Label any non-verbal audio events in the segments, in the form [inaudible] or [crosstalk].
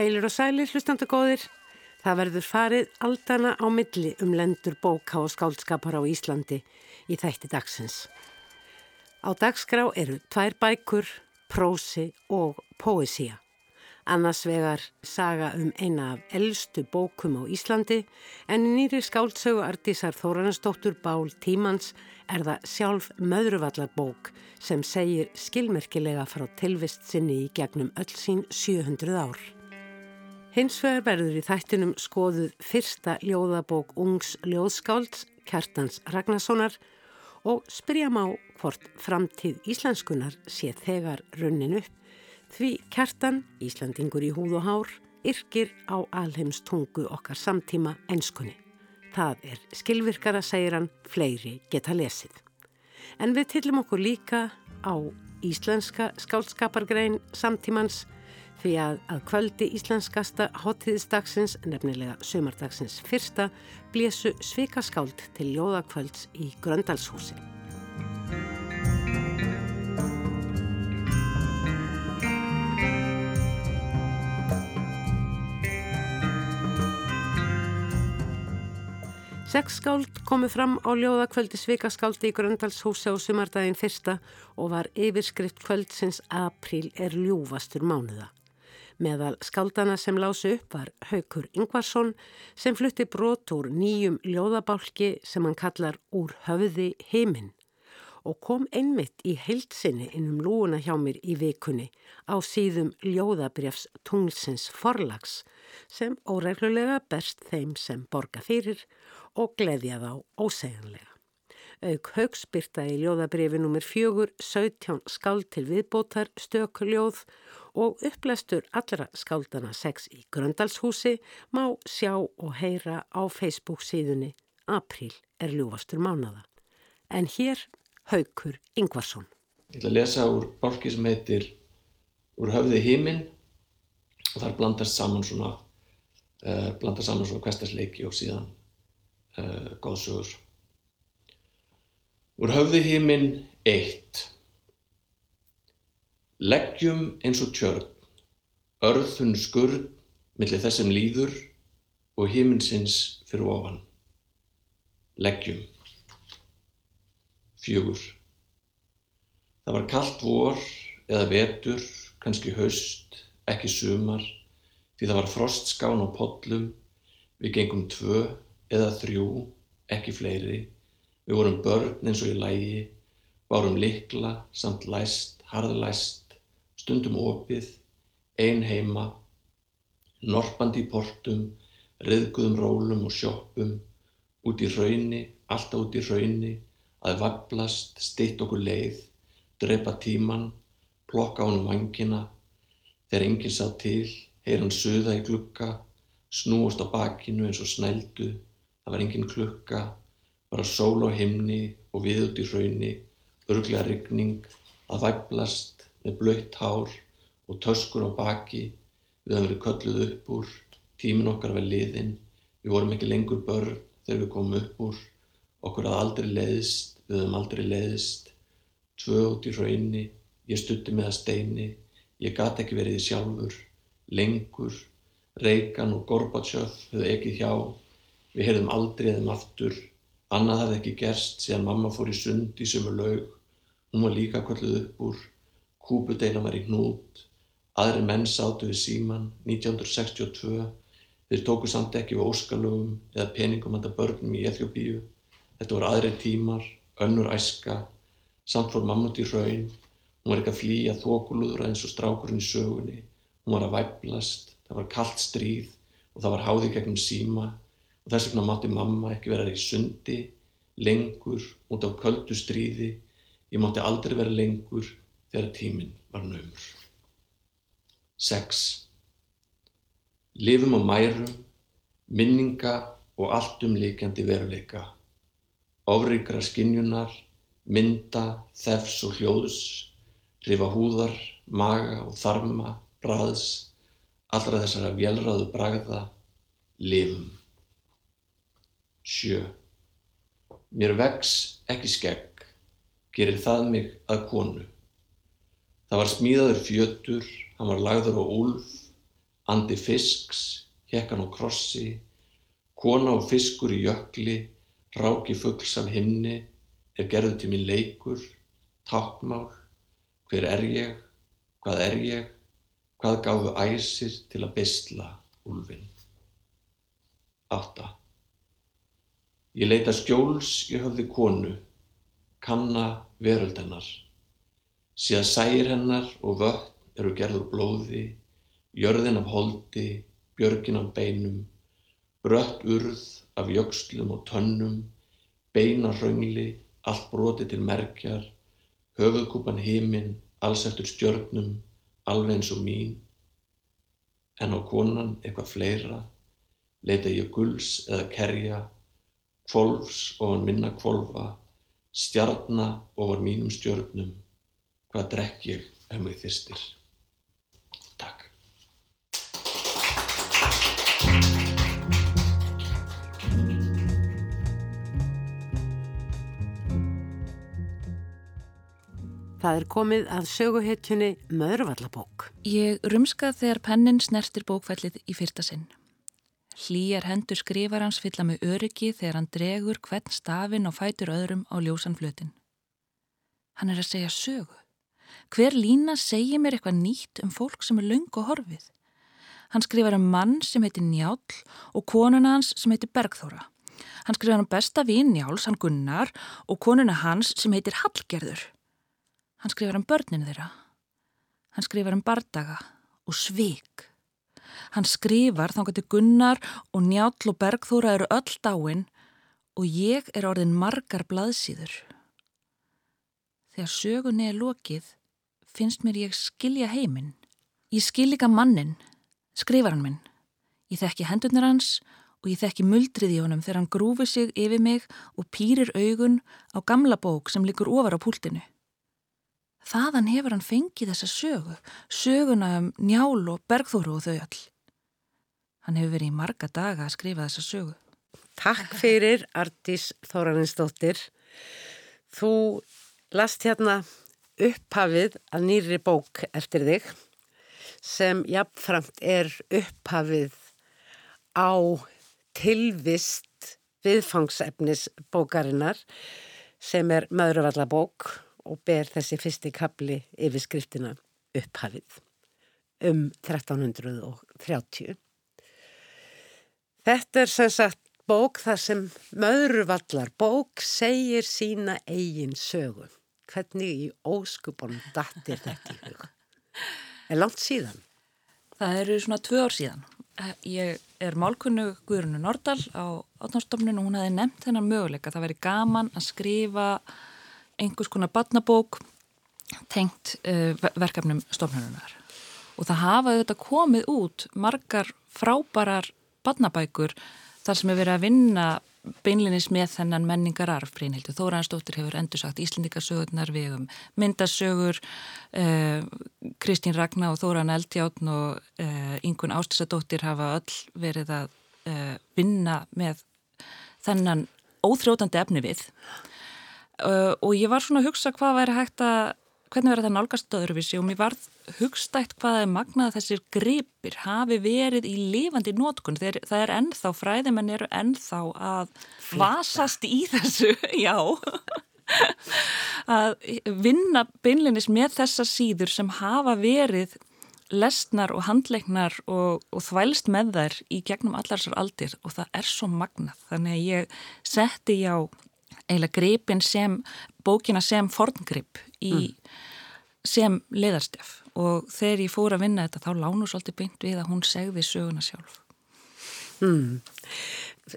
Heilir og sælir, hlustandi góðir. Það verður farið aldana á milli um lendur bóka og skáldskapar á Íslandi í þætti dagsins. Á dagskrá eru tvær bækur, prósi og poesía. Annars vegar saga um eina af eldstu bókum á Íslandi en nýri skáldsögu Artísar Þóranastóttur Bál Tímans er það sjálf möðruvallarbók sem segir skilmerkilega frá tilvist sinni í gegnum öll sín 700 ár. Hins vegar verður í þættinum skoðuð fyrsta ljóðabók ungs ljóðskálds Kjartans Ragnarssonar og spyrja má hvort framtíð íslenskunar sé þegar runnin upp því Kjartan, Íslandingur í húð og hár, yrkir á alheimstungu okkar samtíma einskunni. Það er skilvirkara, segir hann, fleiri geta lesið. En við tillum okkur líka á íslenska skálskapargrein samtímans því að að kvöldi íslenskasta hottiðisdagsins, nefnilega sömardagsins fyrsta, blésu svikaskáld til jóðakvölds í Gröndalshúsi. Seks skáld komu fram á ljóðakvöldi svikaskaldi í Gröndalshúsi á sumardaginn fyrsta og var yfirskrift kvöldsins Apríl er ljúfastur mánuða. Meðal skaldana sem lásu upp var Haukur Ingvarsson sem flutti brot úr nýjum ljóðabálki sem hann kallar Úr höfði heiminn og kom einmitt í heilsinni innum lúuna hjá mér í vikunni á síðum ljóðabrjafs tunglsins forlags sem óreglulega berst þeim sem borga fyrir og gleðja þá ósegjanlega. Auk högspyrta í ljóðabrifi nr. 4, 17 skáld til viðbótar, stökuljóð og upplæstur allra skáldana 6 í Gröndalshúsi má sjá og heyra á Facebook síðunni Apríl er ljúfastur mánada. En hér Haukur Ingvarsson. Ég ætla að lesa úr bálki sem heitir Úr höfði híminn og þar blandast saman svona, uh, blandast saman svona kvestasleiki og síðan uh, góðsugur. Úr höfði híminn eitt. Leggjum eins og tjörn, örðun skurð millir þessum líður og híminnsins fyrir ofan. Leggjum. Fjögur. Það var kallt vor eða vetur, kannski haust, ekki sumar, því það var frostskán á podlum, við gengum tvö eða þrjú, ekki fleiri. Við vorum börn eins og í lægi, bárum likla, samt læst, harðlæst, stundum opið, ein heima, norpandi í portum, riðguðum rólum og sjóppum, út í raunni, alltaf út í raunni, að vablast, stitt okkur leið, drepa tíman, plokka honum vangina, þegar enginn sá til, heyr hann suða í glukka, snúast á bakinu eins og snældu, Það var engin klukka, bara sól á himni og við út í raunni, örglega ryggning, að væplast með blöytt hár og töskur á baki, við höfum verið kölluð upp úr, tímin okkar var liðinn, við vorum ekki lengur börn þegar við komum upp úr, okkur hafði aldrei leiðist, við höfum aldrei leiðist, tvö út í raunni, ég stutti með að steini, ég gati ekki verið sjálfur, lengur, Reykján og Gorbachev höfðu ekki hjá, Við heyrðum aldrei þeim aftur, annað hafði ekki gerst síðan mamma fór í sund í sömu laug, hún var líka kvölluð upp úr, kúpudeina var í hnút, aðri menn sátu við síman 1962, þeir tóku samt ekki við óskalögum eða peningum handa börnum í Eþjóbíu, þetta voru aðri tímar, önnur æska, samt fór mamma út í raun, hún var ekki að flýja þokulúðra eins og strákurinn í sögunni, hún var að væplast, það var kallt stríð og það var háði gegnum síma, og þess vegna mátti mamma ekki vera í sundi lengur út á köldu stríði. Ég mátti aldrei vera lengur þegar tíminn var naumur. 6. Livum á mærum minninga og alltumleikjandi veruleika. Ofrikra skinjunar mynda, þefs og hljóðs hrifa húðar, maga og þarma, bræðs. Allra þessara velræðu bragða lifum Sjö. Mér vex ekki skegg, gerir það mig að konu. Það var smíðaður fjötur, hann var lagður á úlf, andi fisks, hekkan á krossi, kona og fiskur í jökli, ráki fuggls af himni, er gerðu til mín leikur, tákmál, hver er ég, hvað er ég, hvað gáðu æsir til að bestla úlfinn. 8. Ég leita skjóls í höfði konu, kanna veröld hennar. Síðan sæir hennar og vötn eru gerður blóði, jörðin af holdi, björgin af beinum, brött urð af jökslum og tönnum, beina hraungli, allt broti til merkjar, höfuðkúpan híminn, alls eftir stjörnum, alveg eins og mín. En á konan eitthvað fleira, leita ég gulls eða kerja, kvolfs ofan minna kvolfa, stjarna ofan mínum stjörnum, hvað drekk ég ef mig þyrstir. Takk. Það er komið að söguhetjunni Möðurvallabók. Ég rumskað þegar pennin snertir bókfællið í fyrsta sinn. Hlýjar hendur skrifar hans fylla með öryggi þegar hann dregur hvern stafinn og fætur öðrum á ljósan flutin. Hann er að segja sögu. Hver lína segir mér eitthvað nýtt um fólk sem er laung og horfið. Hann skrifar um mann sem heitir Njál og konuna hans sem heitir Bergþóra. Hann skrifar um besta vín Njáls, hann Gunnar, og konuna hans sem heitir Hallgerður. Hann skrifar um börninu þeirra. Hann skrifar um bardaga og svik. Hann skrifar þá getur Gunnar og Njáll og Bergþóra eru öll dáin og ég er orðin margar blaðsýður. Þegar sögunni er lokið finnst mér ég skilja heiminn. Ég skil líka mannin, skrifar hann minn. Ég þekki hendurnar hans og ég þekki muldrið í honum þegar hann grúfi sig yfir mig og pýrir augun á gamla bók sem likur ofar á púltinu. Þaðan hefur hann fengið þessa sögu, söguna um njál og bergþóru og þau all. Hann hefur verið í marga daga að skrifa þessa sögu. Takk fyrir Artís Þóraninsdóttir. Þú last hérna upphafið að nýri bók eftir þig sem jafnframt er upphafið á tilvist viðfangsefnis bókarinnar sem er Möðruvallabók og ber þessi fyrsti kapli yfir skriftina upphafið um 1330. Þetta er sem sagt bók þar sem Möðruvallar bók segir sína eigin sögu. Hvernig í óskupunum dattir þetta í huga? Er langt síðan? Það eru svona tvö ár síðan. Ég er málkunnu Guðrunu Nordal á átnástofnun og hún hefði nefnt þennan möguleika. Það veri gaman að skrifa einhvers konar badnabók tengt uh, verkefnum stofnununar. Og það hafa þetta komið út margar frábærar badnabækur þar sem er verið að vinna beinlinis með þennan menningararf Brynhildur Þóransdóttir hefur endur sagt Íslendingasögurnar við um myndasögur uh, Kristín Ragnar og Þóran Eldjáttn og uh, Ingun Ástisadóttir hafa öll verið að uh, vinna með þennan óþrótandi efni við og ég var svona að hugsa hvað væri hægt að hvernig verður það nálgast öðruvísi og mér varð hugstætt hvað er magnað þessir gripir hafi verið í lifandi nótkun Þeir, það er ennþá, fræðimenn eru ennþá að vasast í þessu, [laughs] já. Að vinna beinlinis með þessa síður sem hafa verið lesnar og handleiknar og, og þvælst með þær í gegnum allar sér aldir og það er svo magnað. Þannig að ég setti já eiginlega gripin sem bókina sem forngrip í mm. sem leðarstef og þegar ég fór að vinna þetta þá lánu svolítið beint við að hún segði söguna sjálf mm.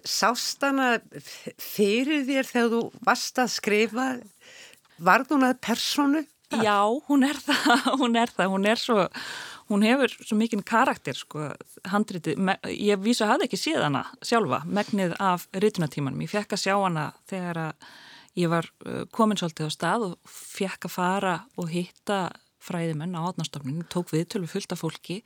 Sástana fyrir þér þegar þú varst að skrifa varð hún að personu? Já, hún er það, [laughs] hún er það, hún er svo hún hefur svo mikinn karakter sko, handritið, ég vísa hafa ekki séð hana sjálfa, megnið af rytunatímanum, ég fekk að sjá hana þegar ég var uh, komin svolítið á stað og fekk að fara og hitta fræðimenn á átnástofnun, tók viðtölu fullt af fólki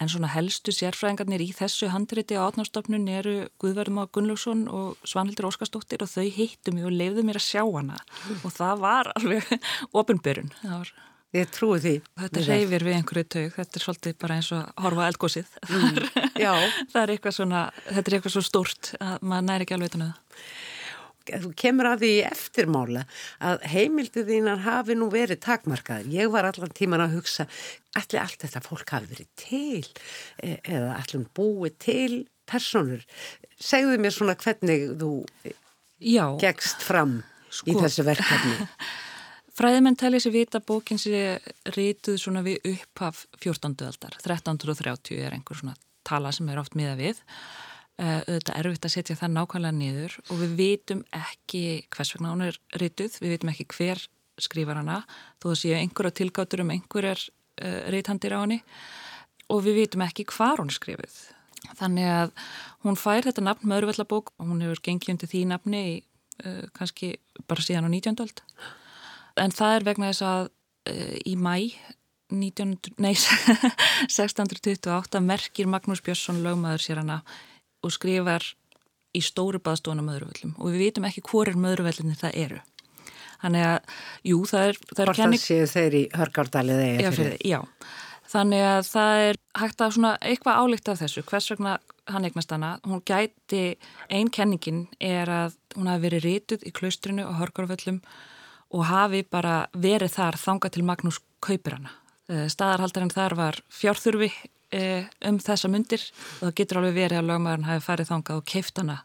en svona helstu sérfræðingarnir í þessu handriti á átnástofnun eru Guðverðum á Gunnlaugsson og Svanhildur Óskarsdóttir og þau hittu mig og leiðu mér að sjá hana. Og það var alveg [laughs] ofinbyrjun, það var Ég trúi því. Þetta reyfir við einhverju taug, þetta er svolítið bara eins og að horfa eldgósið. [laughs] Mm, [laughs] það er eitthvað svona, þetta er eitthvað svo stort að maður næri ekki alveg utan það. Þú kemur að því eftirmála að heimildu þínar hafi nú verið takmarkaður. Ég var allan tíman að hugsa, allir allt þetta fólk hafi verið til e, eða allir búið til personur. Segðu mér svona hvernig þú já. gegst fram sko. í þessu verkefni. [laughs] Fræðimenn telli sér vita bókin sér rítuð svona við upphaf 14. aldar, 1330 er einhver svona tala sem er oft miða við uh, auðvitað erfitt að setja það nákvæmlega niður og við vitum ekki hvers vegna hún er rítuð, við vitum ekki hver skrifar hana, þó séu einhverja tilgáttur um einhverjar uh, rítandir á henni og við vitum ekki hvar hún skrifið. Þannig að hún fær þetta nafn Mörvellabók og hún hefur gengið undir því nafni í, uh, kannski bara síðan á 19. öld en það er vegna þess að uh, í mæ 19, nei, [laughs] 1628 merkir Magnús Björnsson lögmaður sér hana og skrifar í stóru baðstofna möðurvöllum og við vitum ekki hvor er möðurvöllinni það eru. Þannig að, jú, það er... Það er kenning... séu þeir í hörgárdalið eða já? Já, þannig að það er hægt að svona eitthvað álíkt af þessu, hvers vegna hann eignast hana. Hún gæti, einn kenningin er að hún hafi verið rítuð í klaustrinu og hörgárvöllum og hafi bara verið þar þanga til Magnús kaupir hana. Eh, staðarhaldarinn þar var fjárþurfi eh, um þessa myndir og það getur alveg verið að lögmaðurinn hafi farið þangað og keift hana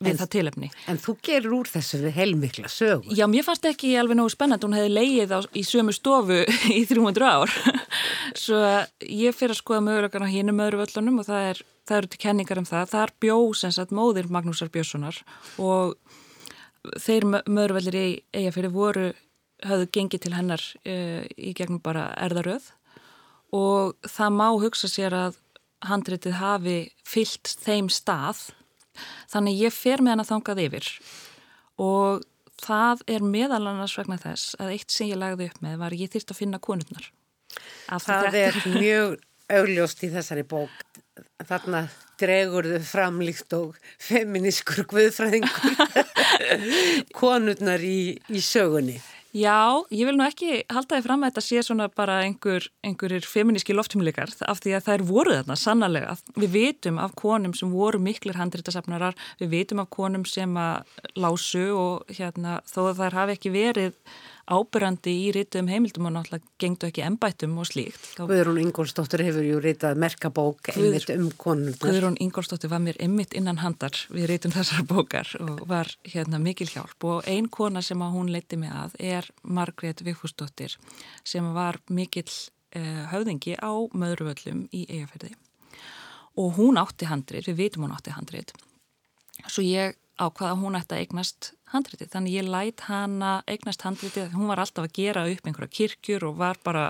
við en, það tilefni. En þú gerur úr þessu heilmikla sögur. Já, mér fannst ekki alveg nógu spennand, hún hefði leið á, í sömu stofu [laughs] í 300 ár. [laughs] Svo ég fyrir að skoða mögulegan á hínum öðru völlunum og það, er, það eru til kenningar um það. Það er bjósens að móðir Magnúsar Björnssonar og þeir mörvellir í eigafyrir voru, hafðu gengið til hennar uh, í gegnum bara erðaröð. Og það má hugsa sér að handritið hafi fyllt þeim stað. Þannig ég fer með hann að þangað yfir. Og það er meðal annars vegna þess að eitt sem ég lagði upp með var ég þýrt að finna konurnar. Það er mjög augljóst í þessari bók þarna dregur þau framlíkt og feminískur guðfræðingur [laughs] konurnar í, í sögunni. Já, ég vil nú ekki halda þið fram að þetta sé svona bara einhver, einhverjir feminíski loftumleikar af því að það er voruð þarna sannarlega. Við vitum af konum sem voru miklir handrítasafnarar, við vitum af konum sem að lásu og hérna, þó að þær hafi ekki verið ábyrrandi í rítum heimildum og náttúrulega gengdu ekki ennbættum og slíkt. Guðrún Ingólstóttir hefur ju rítað merkabók einmitt um konundar. Guðrún Ingólstóttir var mér einmitt innan handar við rítum þessar [laughs] bókar og var hérna mikil hjálp og ein kona sem að hún leiti mig að er Margrét Vigfúsdóttir sem var mikil eh, höfðingi á möðruvöllum í eigafærði og hún átti handrið, við vitum hún átti handrið svo ég ákvaða hún ætti að eignast handritið, þannig ég læt hana eignast handritið, hún var alltaf að gera upp einhverja kirkjur og var bara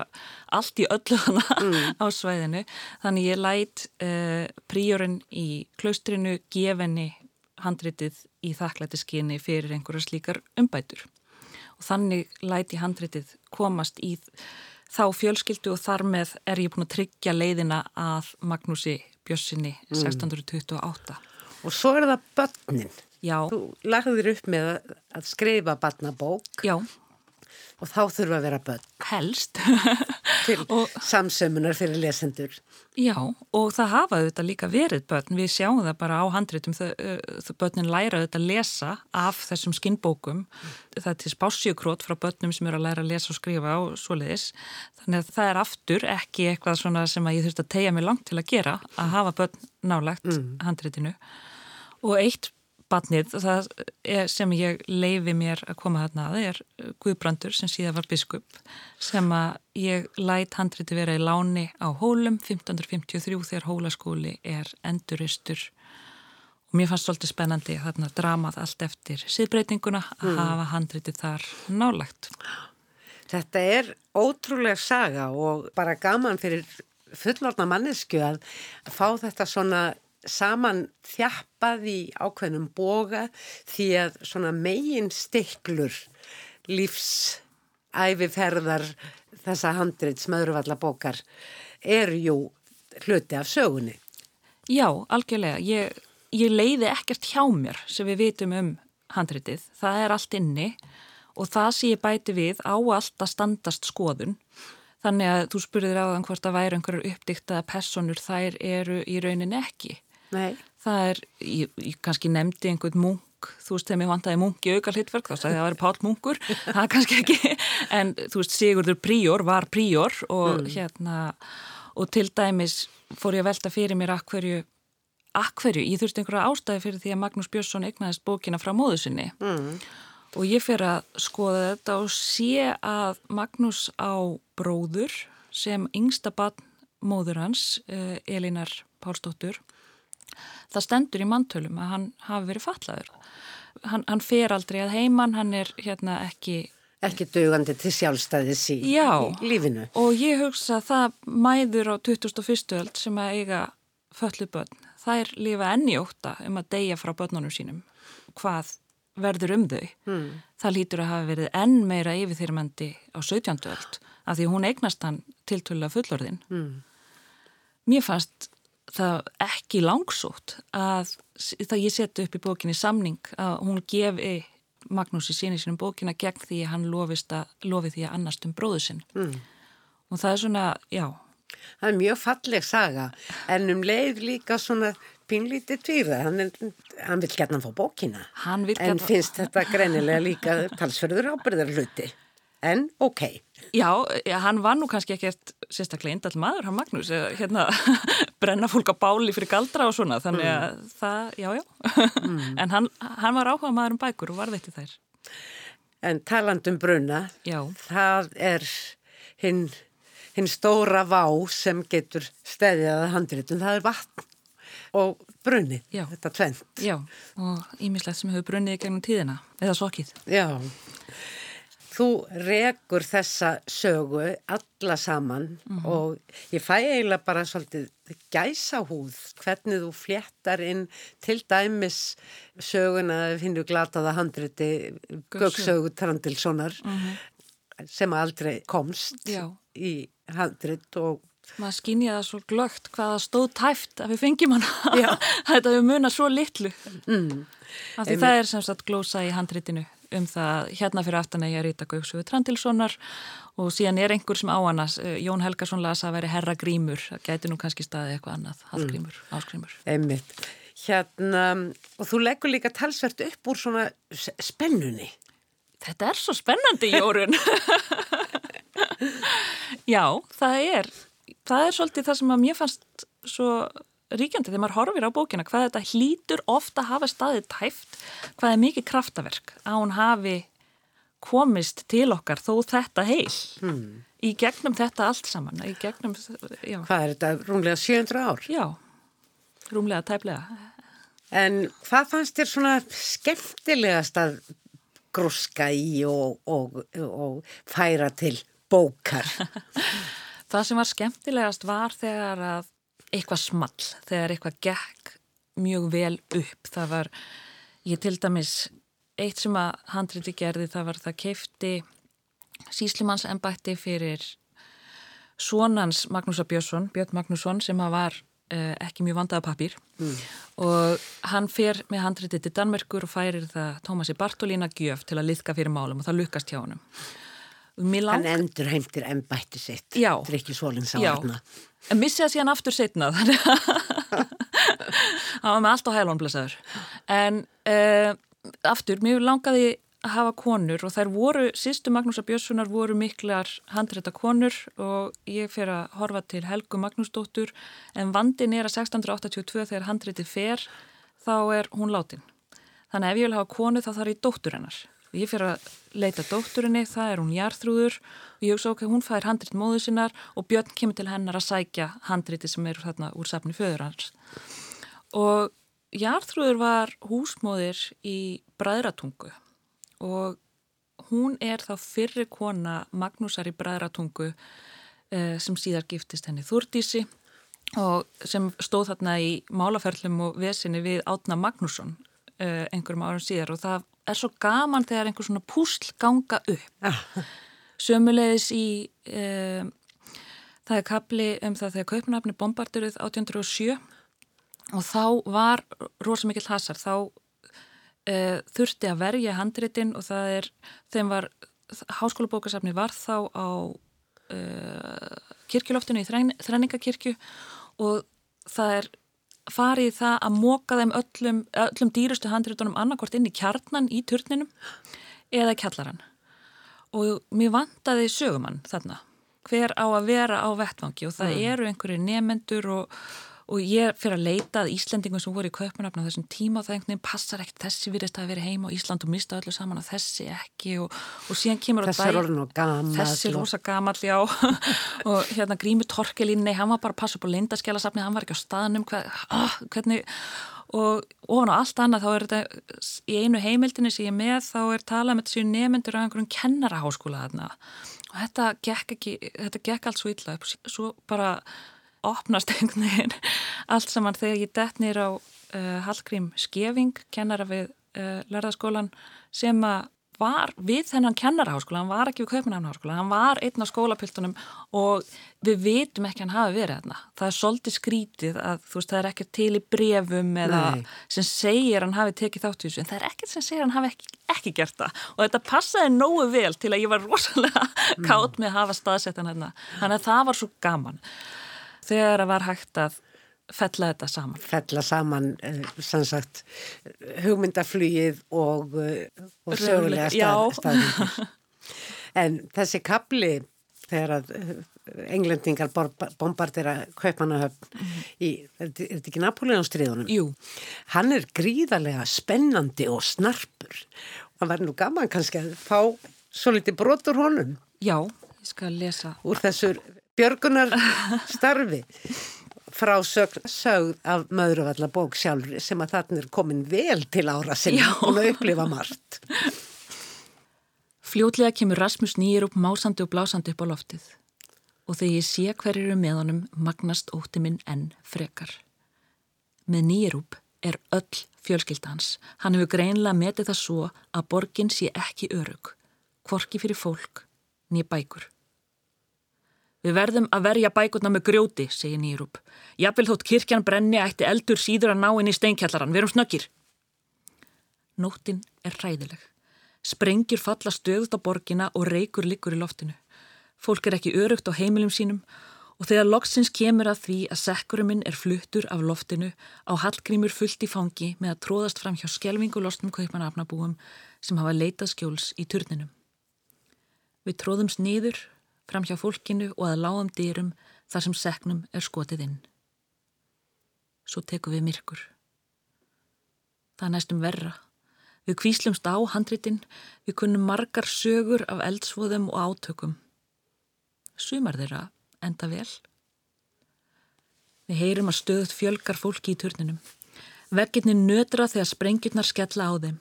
allt í öllu hana mm. [laughs] á svæðinu. Þannig ég læt uh, príorinn í klaustrinu gefenni handritið í þakklættiskyni fyrir einhverja slíkar umbætur. Og þannig læt ég handritið komast í þá fjölskyldu og þar með er ég búin að tryggja leiðina að Magnúsi Bjössinni mm. 1628 Og svo er það börnin Já. Þú lagðir upp með að skrifa barnabók. Já. Og þá þurfa að vera börn. Helst. Til [laughs] og, samsömunar fyrir lesendur. Já, og það hafa auðvitað líka verið börn. Við sjáum það bara á handritum. Börnin læra auðvitað að lesa af þessum skinnbókum. Það er til spásjökrót frá börnum sem eru að læra að lesa og skrifa og svoleiðis. Þannig að það er aftur ekki eitthvað svona sem ég þurft að tegja mig langt til að gera að hafa börn nálagt mm. handritinu. Og eitt Batnið, það sem ég leifi mér að koma þarna að er Guðbrandur sem síðan var biskup sem að ég læt handriti vera í láni á hólum 1553 þegar hólaskóli er enduristur og mér fannst svolítið spennandi þarna dramað allt eftir síðbreytinguna að mm. hafa handriti þar nálagt. Þetta er ótrúlega saga og bara gaman fyrir fullorna mannesku að fá þetta svona saman þjappað í ákveðnum boga því að svona megin stiklur lífsæfiferðar þessa handrið smöðurvalla bókar er jú hluti af sögunni. Já, algjörlega. Ég, ég leiði ekkert hjá mér sem við vitum um handriðið. Það er allt inni og það sé ég bæti við á allt að standast skoðun þannig að þú spurðir á þann hvort að væri einhverjar uppdiktaða personur þær eru í raunin ekki Nei. það er, ég, ég kannski nefndi einhvern munk, þú veist þegar mér vantaði munk í auka hlutverk þá sagði það að það væri Pál Munkur [laughs] það er kannski ekki, en þú veist Sigurður Príor var Príor og mm. hérna, og til dæmis fór ég að velta fyrir mér akkverju akkverju, ég þurfti einhverja ástæði fyrir því að Magnús Björnsson egnaðist bókina frá móðu sinni mm. og ég fyrir að skoða þetta og sé að Magnús á bróður sem yngsta barn móður hans, eh, Elinar Pálsdóttur það stendur í mantölum að hann hafi verið fatlaður hann, hann fer aldrei að heiman, hann er hérna ekki ekki dögandi til sjálfstæðis í, Já, í lífinu og ég hugsa að það mæður á 2001. öld sem að eiga föllu börn þær lifa enni óta um að deyja frá börnunum sínum hvað verður um þau hmm. það lítur að hafa verið enn meira yfirþyrmandi á 17. öld af því hún eignast hann tiltölu að fullorðin hmm. mér fannst það ekki langsótt að það ég seti upp í bókinni samning að hún gefi Magnúsi síni sínum bókina gegn því að hann að lofi því að annast um bróðu sinn. Mm. og það er svona, já. Það er mjög falleg saga en um leið líka svona pínlítið tvýra, hann, hann vil gætna fá bókina en gætna... finnst þetta greinilega líka talsverður ábyrðar hluti en ok Já, hann var nú kannski ekkert sérstaklega eindall maður, hann Magnús hérna, [laughs] brenna fólk á báli fyrir galdra og svona, þannig að mm. það, já, já mm. [laughs] en hann, hann var áhuga maður um bækur og varðveitti þær En talandum bruna já. það er hinn hin stóra vá sem getur stæðið að handritum, það er vatn og brunni, já. þetta tvent Já, og ímislegt sem hefur brunnið gegnum tíðina, eða sokið Já Þú rekur þessa sögu alla saman mm -hmm. og ég fæ eiginlega bara svolítið gæsa húð hvernig þú fléttar inn til dæmis söguna finnur glataða handriti Göksögu Trandilssonar mm -hmm. sem aldrei komst Já. í handrit og maður skynja það svo glögt hvaða stóð tæft að við fengjum hana [laughs] þetta við muna svo litlu mm. af því það er semst að glósa í handritinu um það hérna fyrir aftan að ég er Rita Gauksögu Trandilssonar og síðan er einhver sem á hannas, eh, Jón Helgason las að veri herra grímur, það gæti nú kannski staði eitthvað annað, hallgrímur, mm. ásgrímur. Einmitt, hérna og þú leggur líka talsvert upp úr svona spennunni. Þetta er svo spennandi, Jórun [laughs] Já, það er það er svolítið það sem að mér fannst svo ríkjandi þegar maður horfir á bókina hvað þetta hlýtur ofta hafa staðið tæft hvað er mikið kraftaverk að hún hafi komist til okkar þó þetta heil hmm. í gegnum þetta allt saman gegnum, Hvað er þetta? Rúmlega 700 ár? Já, rúmlega tæplega En hvað fannst þér svona skemmtilegast að gruska í og, og, og færa til bókar? [laughs] Það sem var skemmtilegast var þegar að eitthvað small, þegar eitthvað gekk mjög vel upp. Það var, ég til dæmis, eitt sem að handriti gerði það var það keifti síslimanns ennbætti fyrir svonans Magnúsa Björnsson, Björn Magnússon sem var uh, ekki mjög vandaða pappir mm. og hann fer með handriti til Danmerkur og færir það Tómasi Bartolína gjöf til að liðka fyrir málum og það lukkast hjá hann. Hann endur heimtir ennbætti sitt, drikkir svolinn sáarna. En missi það síðan aftur setna, þannig að hann var með allt á hælónblæsaður. En uh, aftur, mjög langaði að hafa konur og þær voru, sýstu Magnúsa Björnssonar voru miklar handrætta konur og ég fer að horfa til Helgu Magnúsdóttur en vandin er að 1682 þegar handrætti fer þá er hún látin. Þannig að ef ég vil hafa konu þá þarf ég dóttur hennar og ég fyrir að leita dótturinni, það er hún Jarþrúður. Og ég hugsa ok, hún fær handrit móðu sinnar og Björn kemur til hennar að sækja handriti sem eru þarna úr safni föður hans. Og Jarþrúður var húsmóðir í Bræðratungu og hún er þá fyrri kona Magnúsar í Bræðratungu eh, sem síðar giftist henni Þúrdísi og sem stóð þarna í málaferlum og vesinni við Átna Magnússon eh, einhverjum árum síðar. Og það er svo gaman þegar einhver svona púsl ganga upp ah. sömulegis í e, það er kapli um það þegar kaupnafni bombarduruð 1807 og þá var rosa mikill hasar þá uh, þurfti að verja handritin og það er, þeim var, háskólabókasafni var þá á uh, kirkjuloftinu í þræningakirkju og það er farið það að móka þeim öllum, öllum dýrustu handritunum annarkort inn í kjarnan í turninum eða kjallaran og mér vantaði sögumann þarna hver á að vera á vettvangi og það mm. eru einhverju nefendur og og ég fyrir að leita að Íslendingum sem voru í köpunafn á þessum tíma og það einhvern veginn passar ekkert. Þessi virðist að vera heima á Ísland og mista öllu saman og þessi ekki og, og síðan kemur þessi er orðin og gamal þessi er rosa gamal, já. [laughs] Og hérna Grími Torkelín, nei, hann var bara að passa upp á lindaskjálasafni, hann var ekki á staðnum hvað, oh, hvernig og ofan á allt annað þá er þetta í einu heimildinu sem ég er með þá er talað með þessu nefnendur af einhverjum kennaraháskóla þarna. Og þetta gekk ekki, þetta gekk allt svo illa svo bara opnast [laughs] einhvern veginn allt saman þegar ég dett nýra á uh, Hallgrím Skeving, kennara við uh, lærðaskólan sem að var við þennan kennaraháskóla, hann var ekki við Kaupanhamnháskóla, hann var einn á skólapiltunum og við vitum ekki hann hafi verið þarna. Það er svolítið skrítið að þú veist það er ekki til í brefum eða Nei. sem segir hann hafi tekið þátt í þessu en það er ekkert sem segir hann hafi ekki, ekki gert það og þetta passaði nógu vel til að ég var rosalega [laughs] mm. kátt með að hafa staðsettan hérna. Þannig að það var svo gaman þegar það var hægt að fella þetta saman. Fella saman, eh, sem sagt, hugmyndaflýið og, eh, og sögulega stað, staðingar. [laughs] En þessi kapli þegar að eh, englendingar bombardera Kaupanahöfn mm. í, er þetta ekki Napoleonstriðunum? Jú. Hann er gríðarlega spennandi og snarpur. Það var nú gaman kannski að fá svo litið brotur honum. Já, ég skal lesa. Úr þessur björgunar starfi frá sög, sögð af Möðruvallabók sjálfur sem að þarna er komin vel til ára sinna og upplifa margt. Fljótlega kemur Rasmus nýjir upp másandi og blásandi upp á loftið og þegar ég sé hverjir eru með honum magnast ótti minn enn frekar. Með nýjir upp er öll fjölskyldans. Hann hefur greinlega metið það svo að borgin sé ekki örug, kvorki fyrir fólk, nýja bækur. Við verðum að verja bækurna með grjóti, segir Nýrup. Jafnvel þótt kirkjan brenni ætti eldur síður að ná inn í steinkjallaran. Verum snöggir. Nóttin er hræðileg. Sprengir falla stöðut á borgina og reykur liggur í loftinu. Fólk er ekki örugt á heimilum sínum og þegar loksins kemur að því að sekkuruminn er fluttur af loftinu á hallgrímur fullt í fangi með að tróðast fram hjá skjelvingu losnum kaupanafnabúum sem hafa leitað skjóls í turninum. Við tróðumst niður fram hjá fólkinu og að lágum dýrum þar sem seknum er skotið inn. Svo tekum við myrkur. Það er næstum verra. Við kvíslumst á handritin, við kunnum margar sögur af eldsvoðum og átökum. Sumar þeirra enda vel. Við heyrum að stöðut fjölgar fólki í turninum. Vegginni nötra þegar sprengjurnar skella á þeim.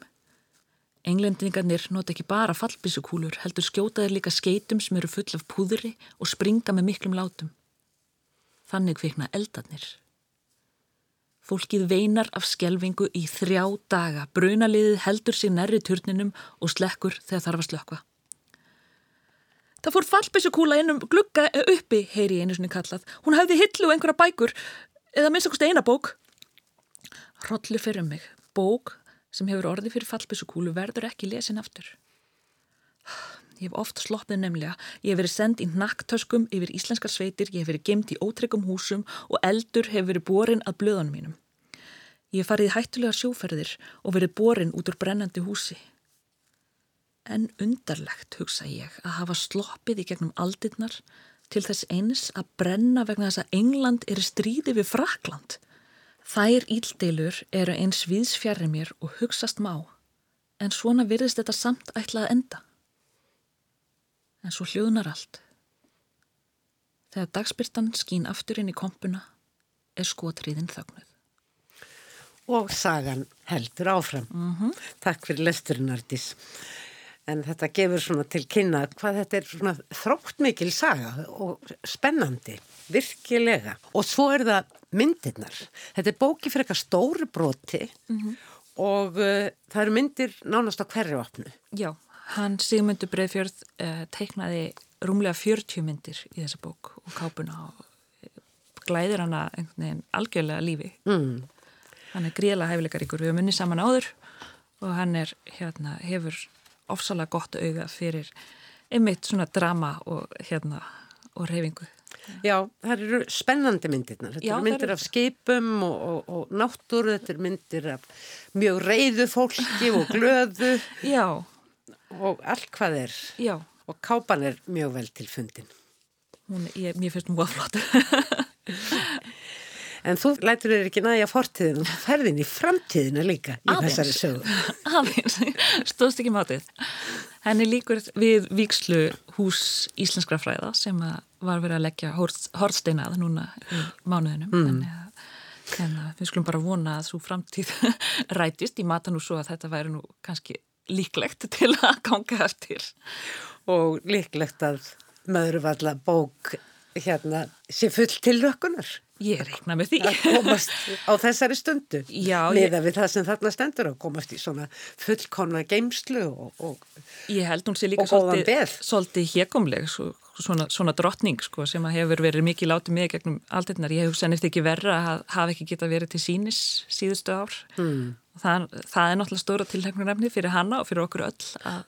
Englendingarnir nota ekki bara fallbísukúlur, heldur skjótaðir líka skeitum sem eru full af púðri og springa með miklum látum. Þannig kvikna eldarnir. Fólkið veinar af skjelvingu í þrjá daga, brunaliðið heldur sig nærri turninum og slekkur þegar þarf að slökka. Það fór fallbísukúla innum glugga uppi, heyri einu sinni kallað. Hún hefði hillu einhverja bækur, eða minnst okkur steina bók. Rollu fyrir mig, bók sem hefur orði fyrir fallbísukúlu verður ekki lesin aftur. Ég hef oft sloppið nefnilega, ég hef verið sendt í nakktöskum yfir íslenskar sveitir, ég hef verið gemt í ótryggum húsum og eldur hefur verið borin að blöðanum mínum. Ég hef farið hættulega sjóferðir og verið borin út úr brennandi húsi. En undarlegt, hugsa ég, að hafa sloppið í gegnum aldirnar til þess eins að brenna vegna þess að England er stríði við Frakland. Þær íldeilur eru eins viðsfjari mér og hugsast má, en svona virðist þetta samt ætlað enda. En svo hljóðnar allt. Þegar dagspyrtan skín aftur inn í kompuna er skotriðin þögnuð. Og sagan heldur áfram. Mm -hmm. Takk fyrir lesturinn. En þetta gefur svona til kynna hvað þetta er svona þrótt mikil saga og spennandi, virkilega. Og svo er það myndirnar. Þetta er bóki fyrir eitthvað stóru broti mm -hmm. og uh, það eru myndir nánast á hverju opnu. Já, hann Sigmundur Breifjörð uh, teiknaði rúmlega 40 myndir í þessa bók og kápuna og uh, glæðir hana algjörlega lífi. Mm. Hann er gríðlega hæfileikaríkur, við höfum unni saman áður og hann er, hérna, hefur ofsalega gott auga fyrir einmitt svona drama og hérna og reyfingu. Já, það eru spennandi myndirna. Þetta Já, eru myndir eru- af skipum og, og, og náttúru, þetta eru myndir af mjög reyðu fólki og glöðu [laughs] Já, og allt hvað er. já, Og kápan er mjög vel til fundin. hún, ég, mér finnst hún góða flott. [laughs] En þú lætur þér ekki næja fortíðin þú ferðin í framtíðina líka í Aðeins. þessari sögu. [laughs] Aðeins, stóðst ekki mátið. Henni líkur við Víkslu hús íslenskra fræða sem var verið að leggja hortsteinað núna í mánuðinum. Mm. Þannig að við skulum bara vona að svo framtíð [laughs] rætist. Ég mata nú svo að þetta væri nú kannski líklegt til að ganga eftir. Og líklegt að möðurvalla bók hérna sé full til rökkunar Ég reikna með því. að komast á þessari stundu. Já, ég- Miða við það sem þarna stendur að komast í svona fullkonna geimslu og, og Ég held hún sé líka svolítið, hégumleg, svo, svona, svona drottning sko, sem hefur verið mikið látið mig gegnum aldirnar. Ég hef sennist ekki verra að hafa ekki geta verið til sínis síðustu ár. Mm. Það, það er náttúrulega stóra tilhæknarefni fyrir hana og fyrir okkur öll að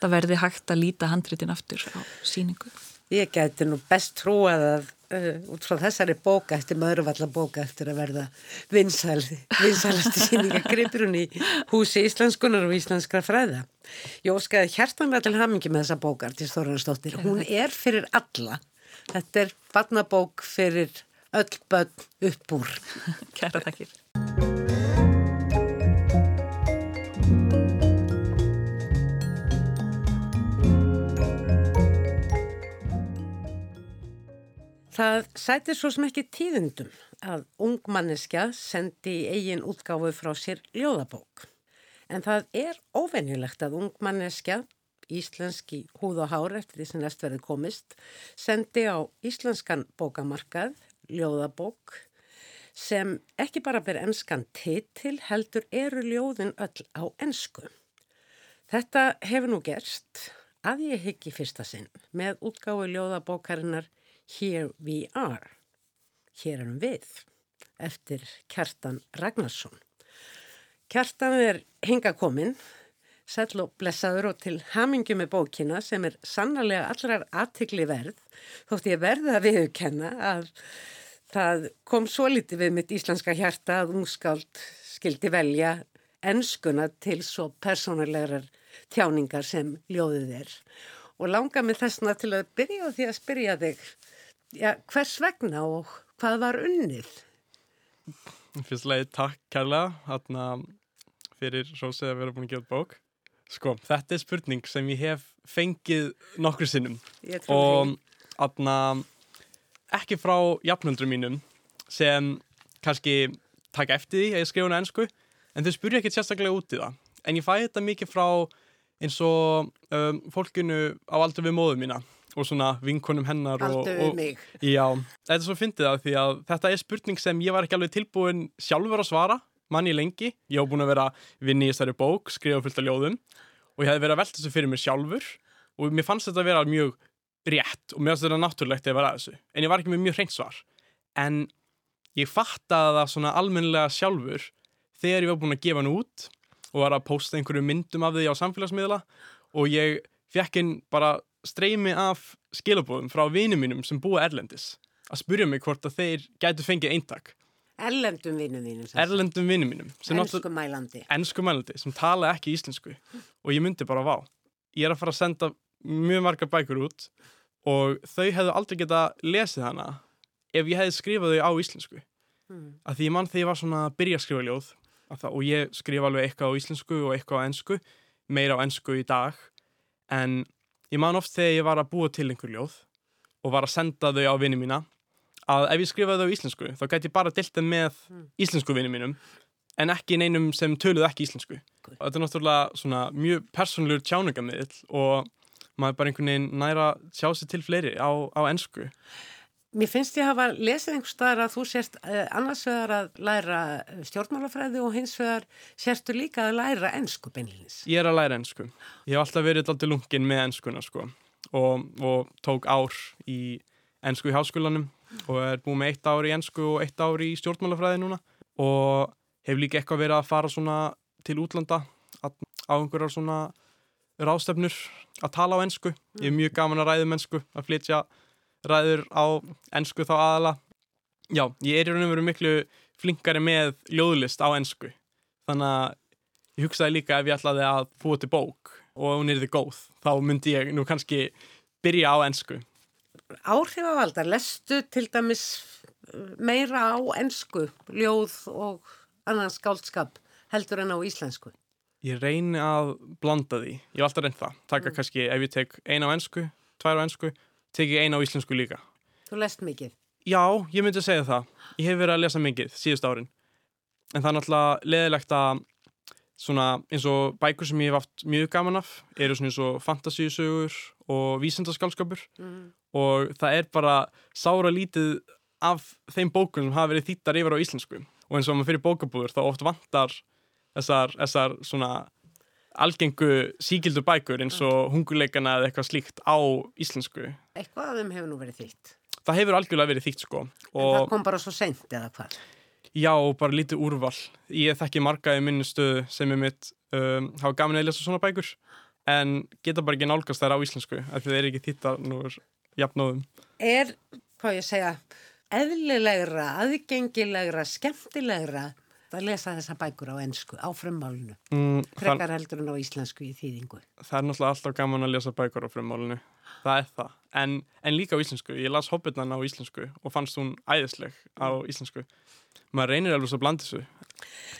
það verði hægt að líta handritin aftur á síningu. Ég gæti nú best trúað að uh, út frá þessari bóka eftir möðurvalla bóka eftir að verða vinsæl, vinsælasti síningagripurinn í húsi íslenskunar og íslenskra fræða. Ég óskaði hjertanlega til hamingi með þessa bókar til Þóransdóttir. Hún er fyrir alla. Þetta er barnabók fyrir öll börn upp úr. [laughs] Kæra takkir. Það sætir svo sem ekki tíðundum að ungmanneskja sendi í eigin útgáfu frá sér ljóðabók. En það er óvenjulegt að ungmanneskja, íslenski húð og hár eftir því sem næst verið komist, sendi á íslenskan bókamarkað ljóðabók sem ekki bara ber enskan titil heldur eru ljóðin öll á ensku. Þetta hefur nú gerst að ég hyggi fyrsta sinn með útgáfu ljóðabókarinnar Here We Are, hér erum við, eftir Kjartan Ragnarsson. Kjartan er hinga kominn, sæll og blessaður og til hamingu með bókina sem er sannarlega allrar aðtikli verð, þótt ég verði að viðurkenna að það kom svo litið við mitt íslenska hjarta að ungskáld skildi velja enskuna til svo persónulegar tjáningar sem ljóðið er. Og langa mig þessna til að byrja því að spyrja þig, já, hvers vegna og hvað var unnið? Fyrst leið takk kærlega fyrir Rósið að vera búin að gefa bók. Sko, þetta er spurning sem ég hef fengið nokkur sinnum og atna, ekki frá jafnöldrum mínum sem kannski taka eftir því að ég skrifa hana ennsku en þau spurja ekki sérstaklega út í það. En ég fæ þetta mikið frá eins og um, fólkinu á aldur við móðu mína og svona vinkonum hennar og, og. Já, þetta er svo fyndið það því að þetta er spurning sem ég var ekki alveg tilbúin sjálfur að svara, manni lengi. Ég hef búin að vera vinni í þessari bók, skrifa fullt af ljóðum og ég hef verið að velta þessu fyrir mér sjálfur og mér fannst þetta að vera mjög rétt og mér fannst þetta náttúrulegt að vera að þessu. En ég var ekki með mjög hreint svar. En ég fattaði það svona almennilega sjálfur þegar ég var búin að gefa hann út og var að posta einhverju myndum af því á samfélagsmiðla og ég fekk inn bara streymi af skilabóðum frá vinum mínum sem búa erlendis að spurja mig hvort að þeir gætu fengið eintak Erlendum sem sagt. erlendum vinum mínum Ensku mælandi. ennsku mælandi sem tala ekki íslensku og ég myndi bara vá ég er að fara að senda mjög margar bækur út og þau hefðu aldrei geta lesið hana ef ég hefði skrifað þau á íslensku Mm. að því ég mann þegar ég var svona að byrja að skrifa ljóð að það, og ég skrifa alveg eitthvað á íslensku og eitthvað á ennsku meira á ennsku í dag en ég man oft þegar ég var að búa til einhver ljóð og var að senda þau á vinni mína að ef ég skrifaði þau á íslensku þá gæti ég bara þeim með íslensku vinni mínum en ekki neinum sem töluð ekki íslensku. Og þetta er náttúrulega svona mjög persónulegur tjáningamiðl og maður bara einhvern veginn næra sjá sér til fleiri á, á ennsku Mér finnst ég hafa lesið einhver staðar að þú sérst uh, annars vegar að læra eh, stjórnmálafræði og hins vegar sérstu líka að læra ensku beinlins. Ég er að læra ennsku. Ég hef alltaf verið alltaf lungin með ennskuna sko og, og tók ár í ennsku í háskólanum og er búið með eitt ár í ennsku og eitt ár í stjórnmálafræði núna og hef líka eitthvað verið að fara svona til útlanda á einhverjar svona ráðstefnur að tala á ennsku. Ég er mjög gaman að ræða um ennsku, að flytja ræður á ennsku þá aðala. Já, ég er í raun og veru miklu flinkari með ljóðlist á ennsku. Þannig að ég hugsaði líka ef ég ætlaði að búa til bók og hún er þið góð, þá myndi ég nú kannski byrja á ennsku. Áhrifavaldar, lestu til dæmis meira á ennsku, ljóð og annan skáldskap heldur en á íslensku? Ég reyni að blanda því. Ég hef alltaf reynd það. Taka mm. kannski, ef ég tek eina á ennsku, tvær á ennsku, tek ég eina á íslensku líka. Þú lest mikið? Já, ég myndi að segja það. Ég hef verið að lesa mikið síðust árin. En það er náttúrulega leðilegt að svona eins og bækur sem ég hef haft mjög gaman af eru svona eins og fantasíusögur og vísendaskálskapur mm. og það er bara sára lítið af þeim bókun sem hafa verið þýttar yfir á íslensku og eins og maður fyrir bókabúður þá oft vantar þessar, þessar svona algengu síkildur bækur eins og hunguleikana eða eitthvað slíkt á íslensku. Eitthvað af þeim hefur nú verið þýtt. Það hefur algjörlega verið þýtt sko. En það kom bara svo sent eða hvað? Já, bara lítið úrval. Ég þekki marga í minni stöðu sem er mitt um, hafa gaman að lesa svona bækur en geta bara ekki nálgast þær á íslensku af því það er ekki þýttar nú jafnóðum. Er, hvað ég segja, eðlilegra, aðgengilegra, skemmtilegra að lesa þessa bækur á ennsku, á frummálinu mm, frekar heldur en á íslensku í þýðingu. Það er náttúrulega alltaf gaman að lesa bækur á frummálinu. Það er það, en, en líka á íslensku. Ég las Hobbitnan á íslensku og fannst hún æðisleg á íslensku. Maður reynir alveg svo að blanda þessu.